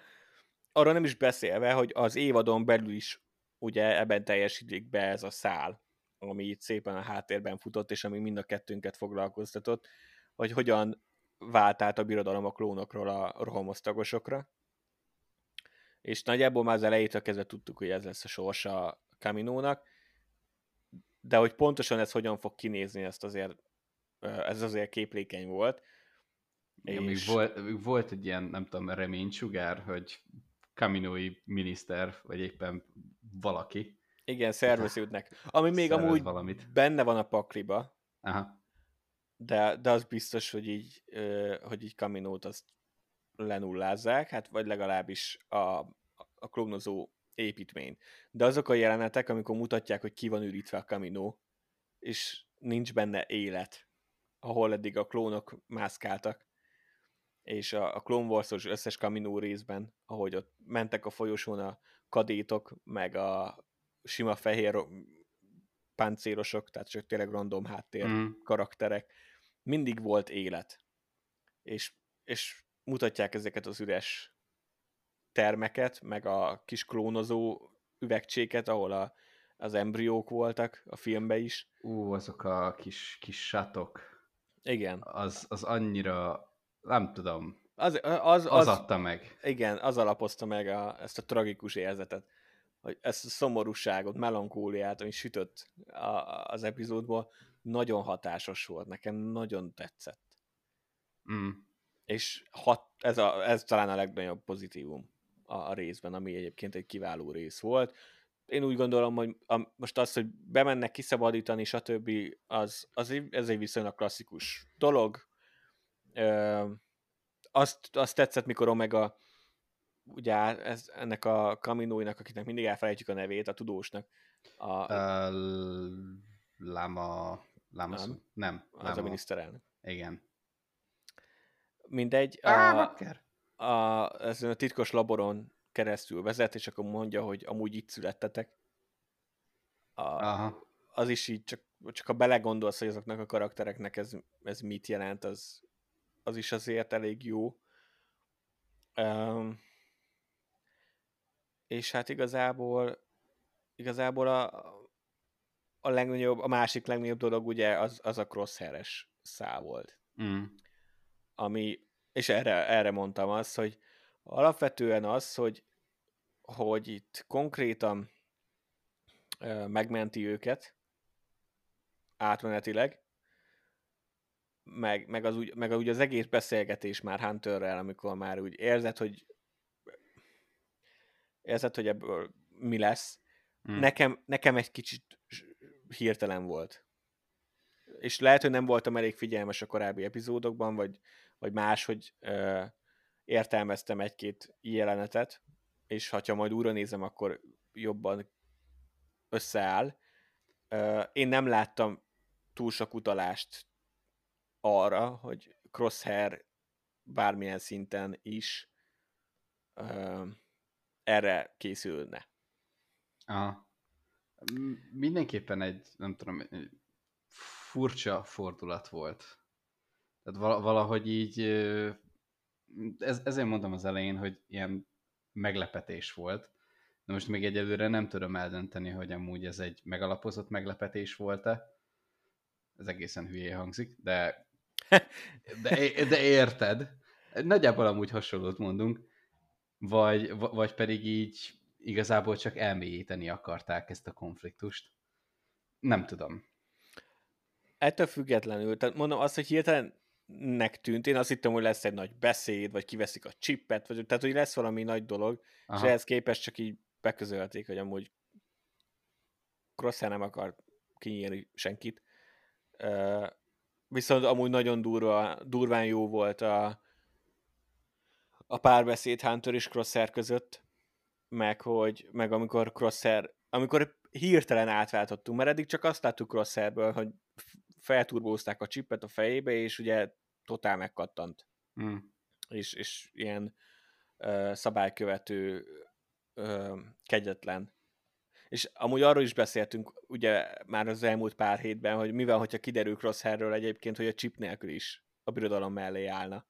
Arra nem is beszélve, hogy az évadon belül is ugye ebben teljesítik be ez a szál, ami itt szépen a háttérben futott, és ami mind a kettőnket foglalkoztatott, hogy hogyan vált át a birodalom a klónokról a rohamosztagosokra. És nagyjából már az elejétől kezdve tudtuk, hogy ez lesz a sorsa a Kaminónak, de hogy pontosan ez hogyan fog kinézni, ezt azért, ez azért képlékeny volt.
Igen, még
És-
volt, még volt egy ilyen, nem tudom, reménysugár, hogy kaminói miniszter, vagy éppen valaki
Igen, szerveződnek. Ami még
szervez
amúgy
valamit.
benne van a pakliba,
Aha.
de, de az biztos, hogy így, hogy így Kaminót azt lenullázzák, hát vagy legalábbis a, a klónozó építmény. De azok a jelenetek, amikor mutatják, hogy ki van ürítve a Kaminó, és nincs benne élet, ahol eddig a klónok mászkáltak, és a, a Clone Wars-os összes Kaminó részben, ahogy ott mentek a folyosón a kadétok, meg a sima fehér páncélosok, tehát csak tényleg random háttér
Mm.
karakterek, mindig volt élet. És, és mutatják ezeket az üres termeket, meg a kis klónozó üvegcséket, ahol a, az embriók voltak a filmben is.
Ú, azok a kis, kis sátok,
Igen.
az, az annyira, nem tudom,
Az, az,
az,
az,
adta meg.
igen, az alapozta meg a, ezt a tragikus érzetet, hogy ezt a szomorúságot, melankóliát, ami sütött a, az epizódból, nagyon hatásos volt, nekem nagyon tetszett.
Mm.
és hat, ez, a, ez talán a legnagyobb pozitívum a, a részben, ami egyébként egy kiváló rész volt. Én úgy gondolom, hogy a, most az, hogy bemennek kiszabadítani, stb., az, az egy, ez egy viszonylag klasszikus dolog. Ö, azt, azt tetszett, mikor Omega ugye ez, ennek a kaminóinak, akinek mindig elfelejtjük a nevét, a tudósnak, a,
Uh, Lama... Lama
Nem.
nem.
az
Lama.
a miniszterelnök.
Igen.
Mindegy,
Ah,
a,
bakker.
A, ezen a titkos laboron keresztül vezet, és akkor mondja, hogy amúgy itt születtetek. A,
Aha.
az is így, csak, csak ha belegondolsz, hogy azoknak a karaktereknek ez, ez mit jelent, az, az is azért elég jó. Um, és hát igazából igazából a, a legnagyobb, a másik legnagyobb dolog ugye az, az a crosshair-es szál volt
Mm.
ami, és erre, erre mondtam azt, hogy alapvetően az, hogy, hogy itt konkrétan ö, megmenti őket átmenetileg, meg, meg, az úgy, meg úgy az egész beszélgetés már Hunterrel, amikor már úgy érzed, hogy érzed, hogy ebből mi lesz.
Mm.
Nekem, nekem egy kicsit hirtelen volt. És lehet, hogy nem voltam elég figyelmes a korábbi epizódokban, vagy, vagy más, hogy ö, értelmeztem egy-két jelenetet, és ha majd újra nézem, akkor jobban összeáll. Ö, én nem láttam túl sok utalást arra, hogy Crosshair bármilyen szinten is ö, erre készülne.
Aha. Mindenképpen egy, nem tudom, egy furcsa fordulat volt. Tehát vala- valahogy így, ez, ezért mondtam az elején, hogy ilyen meglepetés volt. De most még egyelőre nem tudom eldönteni, hogy amúgy ez egy megalapozott meglepetés volt-e. Ez egészen hülyé hangzik, de de, de érted? Nagyjából amúgy hasonlót mondunk. Vagy, vagy pedig így igazából csak elmélyíteni akarták ezt a konfliktust. Nem tudom.
Ettől függetlenül, tehát mondom azt, hogy hirtelen nek tűnt. Én azt hittem, hogy lesz egy nagy beszéd, vagy kiveszik a csippet, vagy, tehát hogy lesz valami nagy dolog, Aha. és ehhez képest csak így beközölték, hogy amúgy Crosshair nem akar kinyírni senkit. Uh, viszont amúgy nagyon durva, durván jó volt a, a párbeszéd Hunter és Crosshair között, meg hogy, meg amikor Crosshair, amikor hirtelen átváltottunk, mert eddig csak azt láttuk Crosshairből, hogy felturbózták a csippet a fejébe, és ugye totál megkattant. Mm. És, és ilyen uh, szabálykövető, uh, kegyetlen. És amúgy arról is beszéltünk, ugye már az elmúlt pár hétben, hogy mivel, hogyha kiderül Crosshairről egyébként, hogy a chip nélkül is a birodalom mellé állna.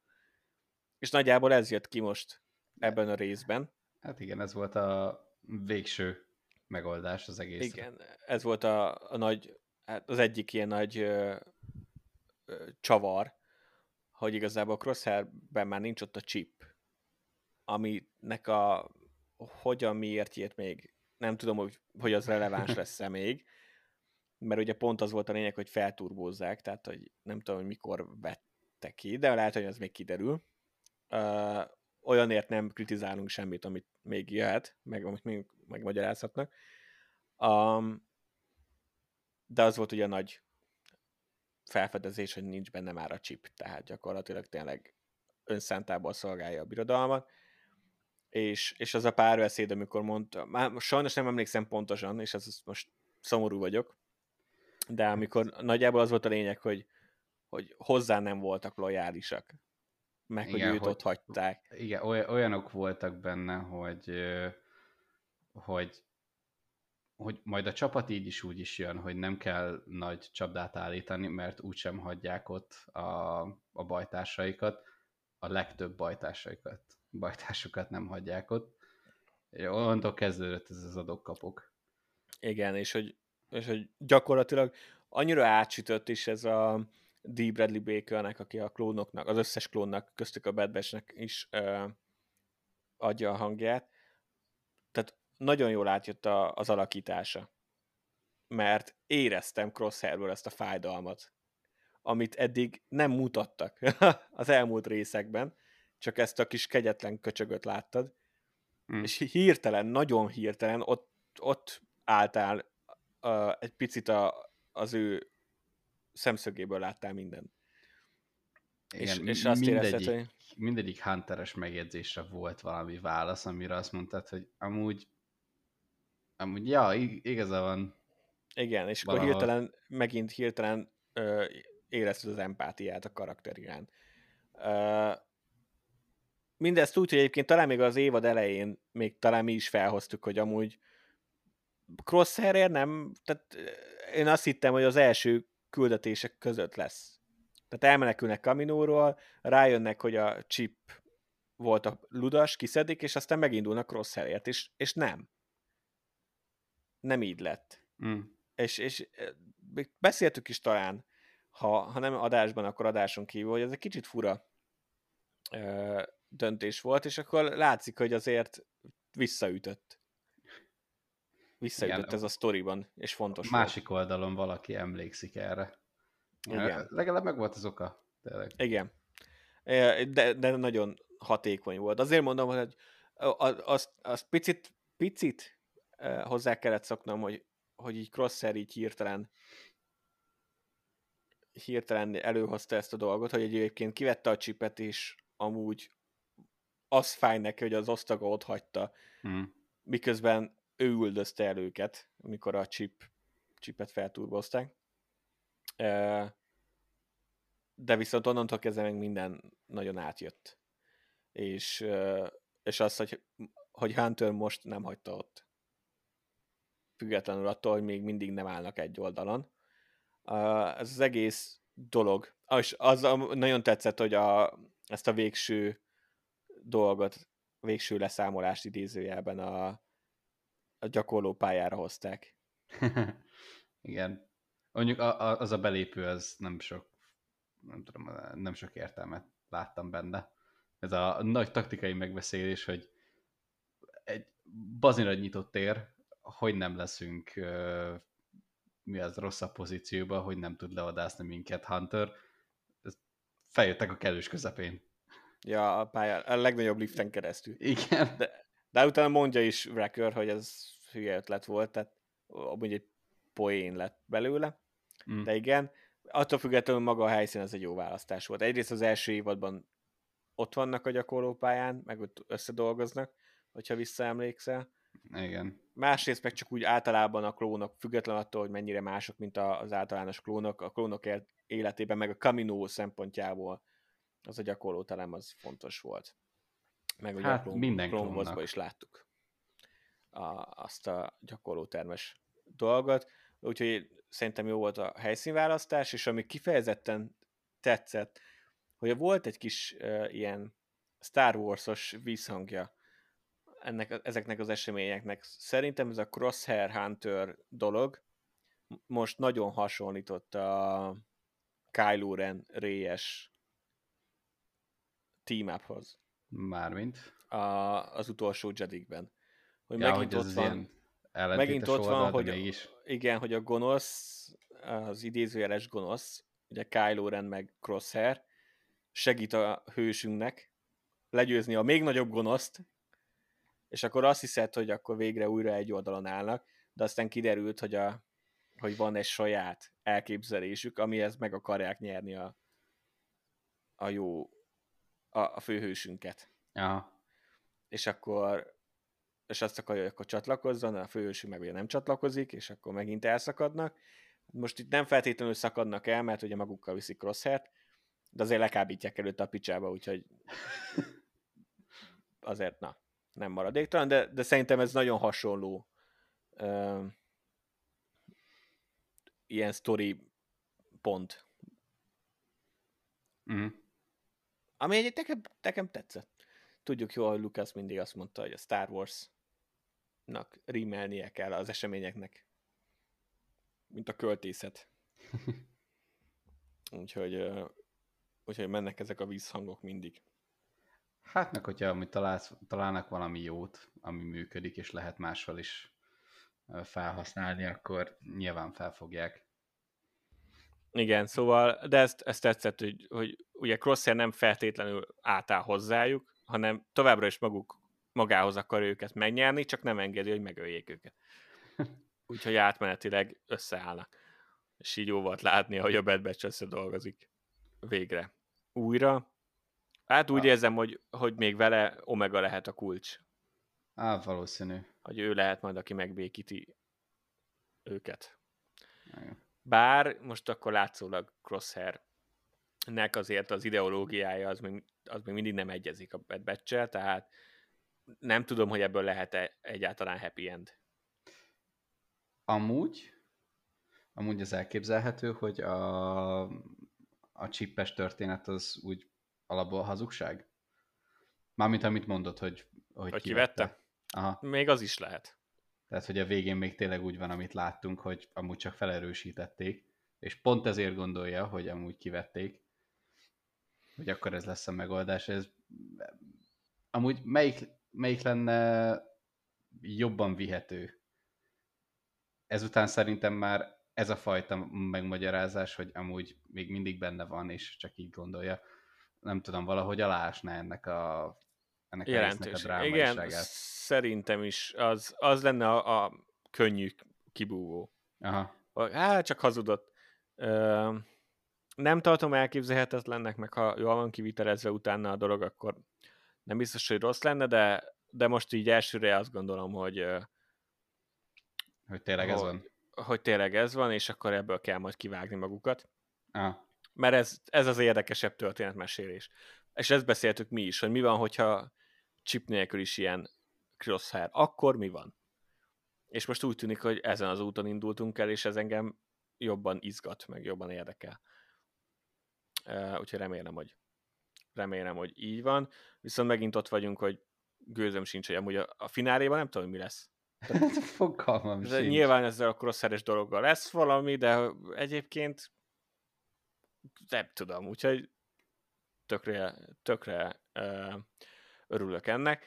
És nagyjából ez jött ki most ebben a részben.
Hát igen, ez volt a végső megoldás az egész.
Igen, ez volt a, a nagy, hát az egyik ilyen nagy ö, ö, csavar, hogy igazából a Crosshair-ben már nincs ott a chip, aminek a hogyan, miért jött még, nem tudom, hogy, hogy az releváns lesz-e még, mert ugye pont az volt a lényeg, hogy felturbózzák, tehát hogy nem tudom, hogy mikor vette ki, de lehet, hogy ez még kiderül. Uh, olyanért nem kritizálunk semmit, amit még jöhet, meg amit még megmagyarázhatnak. Um, de az volt ugye a nagy felfedezés, hogy nincs benne már a chip, tehát gyakorlatilag tényleg önszántából szolgálja a birodalmat, és, és az a párbeszéd, amikor mondta, már sajnos nem emlékszem pontosan, és ez most szomorú vagyok, de amikor nagyjából az volt a lényeg, hogy, hogy hozzá nem voltak lojálisak, meg igen, hogy őt hogy, ott hagyták.
Igen, olyanok voltak benne, hogy, hogy hogy majd a csapat így is úgy is jön, hogy nem kell nagy csapdát állítani, mert úgysem hagyják ott a, a bajtársaikat, a legtöbb bajtársaikat, bajtársukat nem hagyják ott. Onnantól kezdődött ez az adok-kapok.
Igen, és hogy, és hogy gyakorlatilag annyira átsütött is ez a D. Bradley Bakernek, aki a klónoknak, az összes klónnak, köztük a Bad Batch-nek is uh, adja a hangját. Nagyon jól átjött a, az alakítása. Mert éreztem Crosshairből ezt a fájdalmat, amit eddig nem mutattak az elmúlt részekben, csak ezt a kis kegyetlen köcsögöt láttad, mm. és hirtelen, nagyon hirtelen ott, ott álltál uh, egy picit a, az ő szemszögéből láttál mindent.
Igen, és, és azt mindegyik, érezted, hogy... mindegyik hunteres megjegyzésre volt valami válasz, amire azt mondtad, hogy amúgy Amúgy, ja, igaza van.
Igen, és Valahol. akkor hirtelen, megint hirtelen ö, érezted az empátiát a karakter iránt. Ö, mindezt úgy, hogy egyébként talán még az évad elején még talán mi is felhoztuk, hogy amúgy Crosshair nem, tehát én azt hittem, hogy az első küldetések között lesz. Tehát elmenekülnek Kaminóról, rájönnek, hogy a chip volt a ludas, kiszedik, és aztán megindulnak Crosshairért, és, és nem nem így lett. Mm. És, és beszéltük is talán, ha, ha nem adásban, akkor adáson kívül, hogy ez egy kicsit fura ö, döntés volt, és akkor látszik, hogy azért visszaütött. Visszaütött Igen, ez a sztoriban, és fontos
Másik volt. oldalon valaki emlékszik erre. Igen. Legalább meg volt az oka. Tényleg.
Igen. De, de nagyon hatékony volt. Azért mondom, hogy azt, azt picit, picit hozzá kellett szoknom, hogy, hogy így Crosser így hirtelen hirtelen előhozta ezt a dolgot, hogy egyébként kivette a csipet, és amúgy az fáj neki, hogy az osztaga ott hagyta, mm. miközben ő üldözte el őket, amikor a chip, chipet felturbozták. De viszont onnantól kezdve meg minden nagyon átjött. És, és az, hogy, hogy Hunter most nem hagyta ott függetlenül attól, hogy még mindig nem állnak egy oldalon. Ez az egész dolog, és az nagyon tetszett, hogy a, ezt a végső dolgot, végső leszámolást idézőjelben a, a gyakorló pályára hozták.
Igen. Mondjuk a, a, az a belépő, az nem sok nem tudom, nem sok értelmet láttam benne. Ez a nagy taktikai megbeszélés, hogy egy bazinagy nyitott tér, hogy nem leszünk mi az rosszabb pozícióban, hogy nem tud leadászni minket Hunter. Feljöttek a kellős közepén.
Ja, a pálya, a legnagyobb liften keresztül.
Igen.
De, de utána mondja is Wrecker, hogy ez hülye ötlet volt, tehát amúgy egy poén lett belőle. Mm. De igen, attól függetlenül maga a helyszín az egy jó választás volt. Egyrészt az első évadban ott vannak a gyakorlópályán, meg ott összedolgoznak, hogyha visszaemlékszel.
Igen.
Másrészt meg csak úgy általában a klónok, független attól, hogy mennyire mások, mint az általános klónok, a klónok életében, meg a Camino szempontjából az a gyakorlótelem az fontos volt. Meg ugye
hát,
a klón,
minden
klónban is láttuk a, azt a gyakorlótermes dolgot. Úgyhogy szerintem jó volt a helyszínválasztás, és ami kifejezetten tetszett, hogy volt egy kis uh, ilyen Star Wars-os vízhangja ennek, ezeknek az eseményeknek. Szerintem ez a Crosshair Hunter dolog most nagyon hasonlított a Kylo Ren réjes team uphoz.
Mármint?
A, az utolsó Jedikben.
Hogy ja, megint hogy ott van, megint ott van, hogy mégis.
igen, hogy a gonosz, az idézőjeles gonosz, ugye Kylo Ren meg Crosshair, segít a hősünknek legyőzni a még nagyobb gonoszt, és akkor azt hiszed, hogy akkor végre újra egy oldalon állnak, de aztán kiderült, hogy, a, hogy van egy saját elképzelésük, amihez meg akarják nyerni a, a jó, a, a főhősünket.
Ja.
És akkor és azt akarja, hogy akkor csatlakozzon, a főhősünk meg ugye nem csatlakozik, és akkor megint elszakadnak. Most itt nem feltétlenül szakadnak el, mert ugye magukkal viszik crosshair de azért lekábítják előtte a picsába, úgyhogy azért na, nem maradéktalan, de, de szerintem ez nagyon hasonló uh, ilyen story pont.
Mm.
Ami egy nekem, nekem tetszett. Tudjuk jól, hogy Lucas mindig azt mondta, hogy a Star Wars-nak rímelnie kell az eseményeknek, mint a költészet. úgyhogy, úgyhogy mennek ezek a vízhangok mindig.
Hát meg, hogyha amit találsz, találnak valami jót, ami működik, és lehet máshol is felhasználni, akkor nyilván felfogják.
Igen, szóval, de ezt, ezt tetszett, hogy, hogy ugye Crosshair nem feltétlenül átáll hozzájuk, hanem továbbra is maguk magához akar őket megnyerni, csak nem engedi, hogy megöljék őket. Úgyhogy átmenetileg összeállnak. És így jó volt látni, hogy a Bad Batch összedolgozik végre. Újra, Hát úgy érzem, hogy, hogy még vele Omega lehet a kulcs.
Á, valószínű.
Hogy ő lehet majd, aki megbékíti őket. Bár most akkor látszólag Crosshair nek azért az ideológiája az még, az még mindig nem egyezik a Bad batch tehát nem tudom, hogy ebből lehet-e egyáltalán happy end.
Amúgy, amúgy az elképzelhető, hogy a, a csippes történet az úgy alapból hazugság? Mármint amit mondott, hogy, hogy,
hogy kivette. kivette? Aha. Még az is lehet.
Tehát, hogy a végén még tényleg úgy van, amit láttunk, hogy amúgy csak felerősítették, és pont ezért gondolja, hogy amúgy kivették, hogy akkor ez lesz a megoldás. Ez, amúgy melyik, melyik lenne jobban vihető? Ezután szerintem már ez a fajta megmagyarázás, hogy amúgy még mindig benne van, és csak így gondolja, nem tudom, valahogy alásná ennek a ennek
Jelentős. a Igen, szerintem is az, az lenne a, a könnyű kibúvó.
Aha.
Hát, csak hazudott. Ö, nem tartom elképzelhetetlennek, meg ha jól van kivitelezve utána a dolog, akkor nem biztos, hogy rossz lenne, de, de most így elsőre azt gondolom, hogy
hogy tényleg hogy, ez van.
Hogy tényleg ez van, és akkor ebből kell majd kivágni magukat.
Aha
mert ez, ez az érdekesebb történetmesélés. És ezt beszéltük mi is, hogy mi van, hogyha chip nélkül is ilyen crosshair. Akkor mi van? És most úgy tűnik, hogy ezen az úton indultunk el, és ez engem jobban izgat, meg jobban érdekel. Uh, úgyhogy remélem, hogy remélem, hogy így van. Viszont megint ott vagyunk, hogy gőzöm sincs, hogy amúgy a, a fináléban nem tudom, mi lesz.
Fogalmam sincs.
Nyilván ezzel a crosshair dologgal lesz valami, de egyébként nem tudom, úgyhogy tökre, tökre ö, örülök ennek.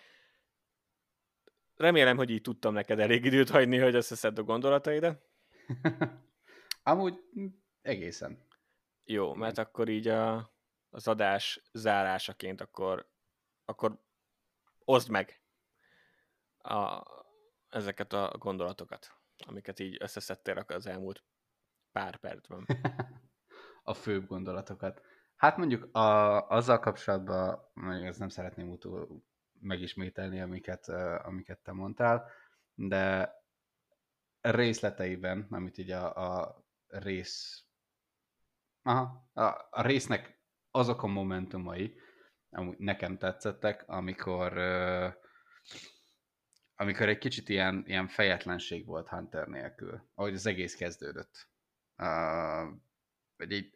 Remélem, hogy így tudtam neked elég időt hagyni, hogy összeszedd a gondolataidat.
Amúgy egészen.
Jó, mert akkor így a, az adás zárásaként akkor, akkor oszd meg a, ezeket a gondolatokat, amiket így összeszedtél az elmúlt pár percben.
a főbb gondolatokat. Hát mondjuk a, azzal kapcsolatban, ezt nem szeretném utól megismételni, amiket, amiket te mondtál, de részleteiben, amit így a, a rész aha, a, a résznek azok a momentumai, amúgy nekem tetszettek, amikor amikor egy kicsit ilyen, ilyen fejetlenség volt Hunter nélkül, ahogy az egész kezdődött. Uh, vagy így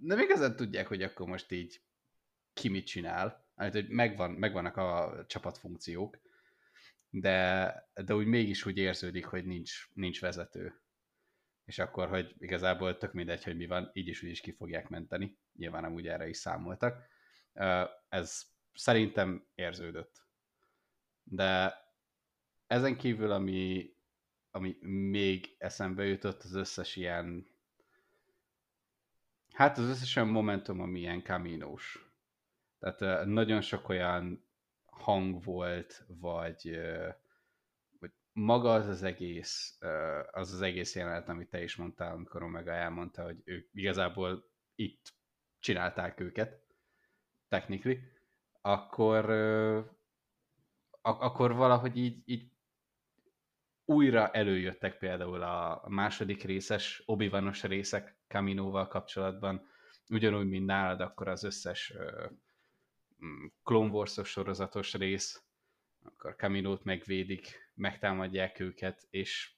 nem igazán tudják, hogy akkor most így ki mit csinál, hát, hogy megvan, megvannak a csapatfunkciók, de, de úgy mégis úgy érződik, hogy nincs, nincs vezető. És akkor, hogy igazából tök mindegy, hogy mi van, így is úgy is ki fogják menteni. Nyilván nem úgy erre is számoltak. Ez szerintem érződött. De ezen kívül, ami, ami még eszembe jutott, az összes ilyen Hát az összes olyan momentum, ami ilyen kaminós. Tehát nagyon sok olyan hang volt, vagy, vagy maga az az egész, az az egész jelenet, amit te is mondtál, amikor Omega elmondta, hogy ők igazából itt csinálták őket, technikli, akkor, akkor valahogy így, így újra előjöttek például a második részes, obi részek Kaminóval kapcsolatban, ugyanúgy, mint nálad, akkor az összes mm, Clone wars sorozatos rész, akkor Kaminót megvédik, megtámadják őket, és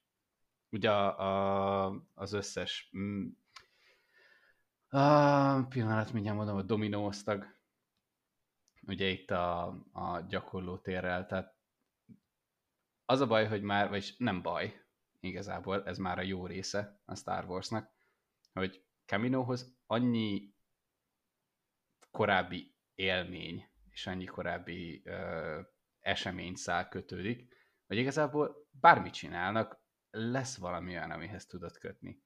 ugye a, a, az összes mm, a pillanat, mindjárt mondom, a dominó osztag, ugye itt a, a gyakorló térrel, tehát az a baj, hogy már, vagy nem baj, igazából ez már a jó része a Star Warsnak, hogy Caminohoz annyi korábbi élmény és annyi korábbi ö, szál kötődik, hogy igazából bármit csinálnak, lesz valami olyan, amihez tudod kötni.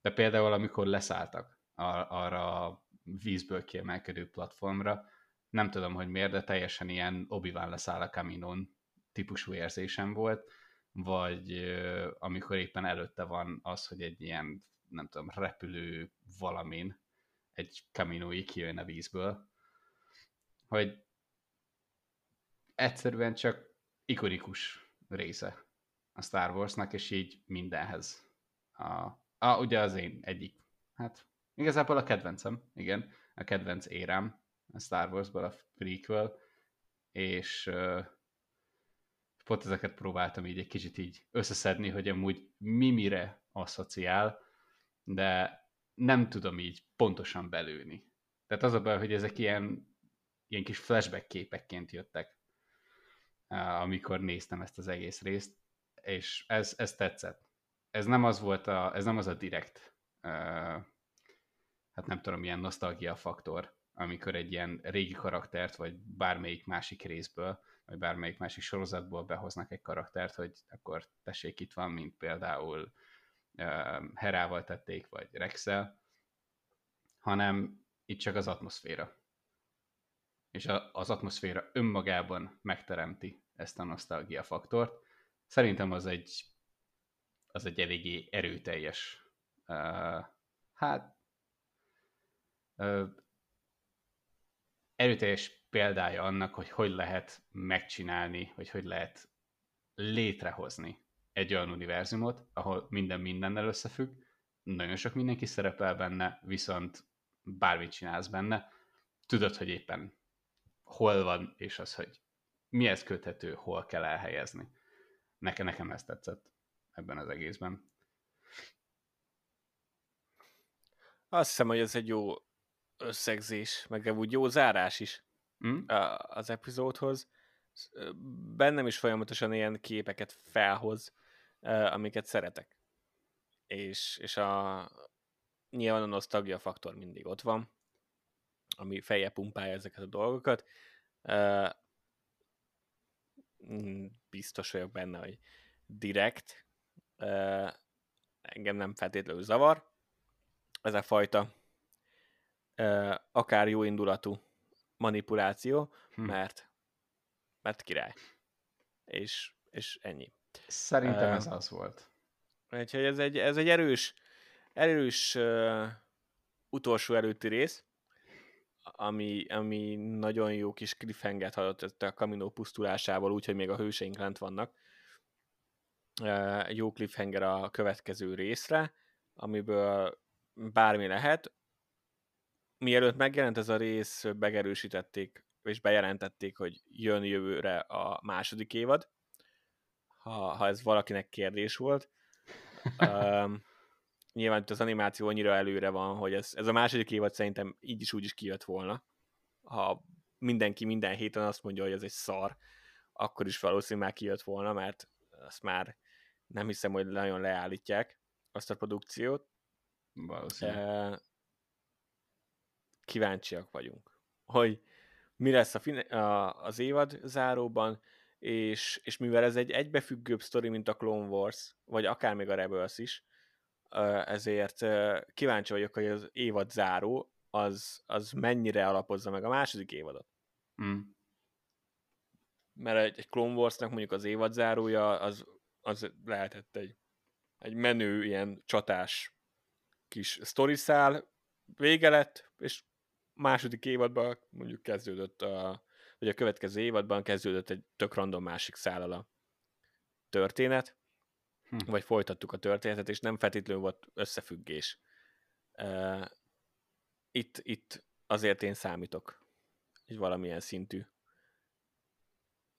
De például, amikor leszálltak ar- arra a vízből kiemelkedő platformra, nem tudom, hogy miért, de teljesen ilyen obi leszáll a Caminon típusú érzésem volt, vagy amikor éppen előtte van az, hogy egy ilyen, nem tudom, repülő valamin egy kaminói kijön a vízből, hogy egyszerűen csak ikonikus része a Star Warsnak, és így mindenhez. A, a, ugye az én egyik, hát igazából a kedvencem, igen, a kedvenc érám a Star Warsból, a prequel, és pont ezeket próbáltam így egy kicsit így összeszedni, hogy amúgy mi mire asszociál, de nem tudom így pontosan belőni. Tehát az a baj, hogy ezek ilyen, ilyen kis flashback képekként jöttek, amikor néztem ezt az egész részt, és ez, ez tetszett. Ez nem az volt a, ez nem az a direkt, hát nem tudom, ilyen nosztalgia faktor, amikor egy ilyen régi karaktert, vagy bármelyik másik részből vagy bármelyik másik sorozatból behoznak egy karaktert, hogy akkor tessék, itt van, mint például Herával tették, vagy Rexel, hanem itt csak az atmoszféra. És a, az atmoszféra önmagában megteremti ezt a nosztalgia faktort. Szerintem az egy, az egy eléggé erőteljes, uh, hát uh, erőteljes példája annak, hogy hogy lehet megcsinálni, vagy hogy lehet létrehozni egy olyan univerzumot, ahol minden mindennel összefügg, nagyon sok mindenki szerepel benne, viszont bármit csinálsz benne, tudod, hogy éppen hol van, és az, hogy mihez köthető, hol kell elhelyezni. Nekem, nekem ez tetszett ebben az egészben.
Azt hiszem, hogy ez egy jó összegzés, meg úgy jó zárás is mm. az epizódhoz. Bennem is folyamatosan ilyen képeket felhoz, amiket szeretek. És, és a, nyilván a nosztalgia faktor mindig ott van, ami feje pumpálja ezeket a dolgokat. Mm, biztos vagyok benne, hogy direkt engem nem feltétlenül zavar. Ez a fajta akár jó indulatú manipuláció, hm. mert, mert király. És, és ennyi.
Szerintem uh, ez az volt.
Úgyhogy ez egy, ez egy erős, erős uh, utolsó előtti rész, ami, ami nagyon jó kis cliffhanget adott a Camino pusztulásával, úgyhogy még a hőseink lent vannak. Uh, jó cliffhanger a következő részre, amiből bármi lehet. Mielőtt megjelent ez a rész, megerősítették és bejelentették, hogy jön jövőre a második évad, ha, ha ez valakinek kérdés volt. um, nyilván itt az animáció annyira előre van, hogy ez, ez a második évad szerintem így is úgy is kijött volna. Ha mindenki minden héten azt mondja, hogy ez egy szar, akkor is valószínűleg már kijött volna, mert azt már nem hiszem, hogy nagyon leállítják azt a produkciót.
Valószínűleg.
Kíváncsiak vagyunk, hogy mi lesz a, fin- a, az évad záróban, és, és mivel ez egy egybefüggőbb sztori, mint a Clone Wars, vagy akár még a Rebels is, ezért kíváncsi vagyok, hogy az évad záró az, az mennyire alapozza meg a második évadot. Mm. Mert egy, egy Clone Warsnak mondjuk az évad zárója az, az lehetett egy, egy menő ilyen csatás kis sztoriszál, vége lett, és második évadban mondjuk kezdődött a, vagy a következő évadban kezdődött egy tök random másik szállal a történet, hm. vagy folytattuk a történetet, és nem feltétlenül volt összefüggés. Uh, itt, itt azért én számítok egy valamilyen szintű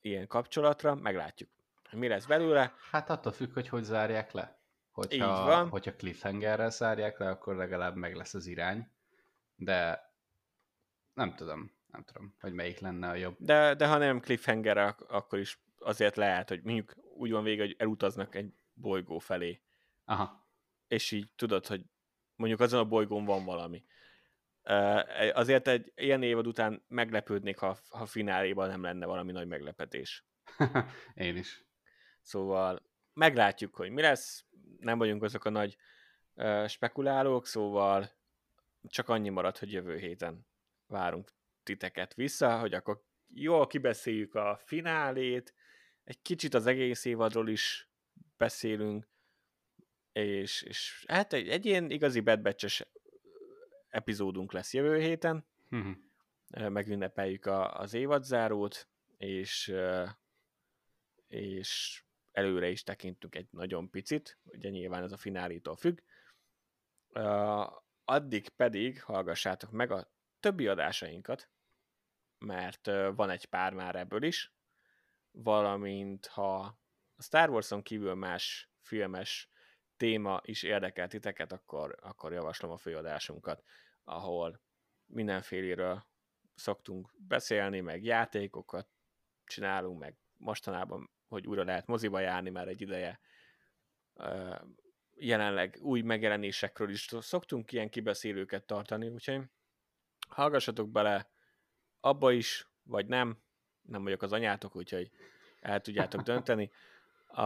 ilyen kapcsolatra, meglátjuk. Mi lesz belőle?
Hát attól függ, hogy hogy zárják le. Hogyha, Így van. hogyha cliffhangerrel zárják le, akkor legalább meg lesz az irány. De nem tudom, nem tudom, hogy melyik lenne a jobb.
De, de ha nem cliffhanger, akkor is azért lehet, hogy mondjuk úgy van vége, hogy elutaznak egy bolygó felé.
Aha.
És így tudod, hogy mondjuk azon a bolygón van valami. Uh, azért egy ilyen évad után meglepődnék, ha, ha fináléban nem lenne valami nagy meglepetés.
Én is.
Szóval meglátjuk, hogy mi lesz. Nem vagyunk azok a nagy spekulálók, szóval csak annyi marad, hogy jövő héten várunk titeket vissza, hogy akkor jól kibeszéljük a finálét, egy kicsit az egész évadról is beszélünk, és, és hát egy, egy ilyen igazi bedbecses epizódunk lesz jövő héten, uh-huh. megünnepeljük a, az évadzárót, és, és előre is tekintünk egy nagyon picit, ugye nyilván ez a finálitól függ. Addig pedig hallgassátok meg a többi adásainkat, mert van egy pár már ebből is, valamint ha a Star Wars-on kívül más filmes téma is érdekel titeket, akkor, akkor javaslom a főadásunkat, ahol mindenféléről szoktunk beszélni, meg játékokat csinálunk, meg mostanában, hogy újra lehet moziba járni már egy ideje, jelenleg új megjelenésekről is szoktunk ilyen kibeszélőket tartani, úgyhogy hallgassatok bele abba is, vagy nem, nem vagyok az anyátok, úgyhogy el tudjátok dönteni. A,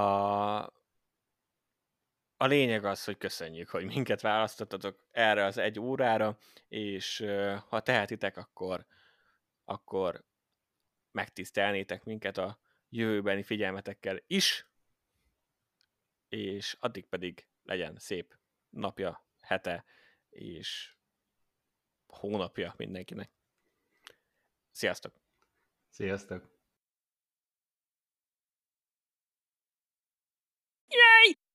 a lényeg az, hogy köszönjük, hogy minket választottatok erre az egy órára, és ha tehetitek, akkor, akkor megtisztelnétek minket a jövőbeni figyelmetekkel is, és addig pedig legyen szép napja, hete, és hónapja mindenkinek. Sziasztok!
Sziasztok!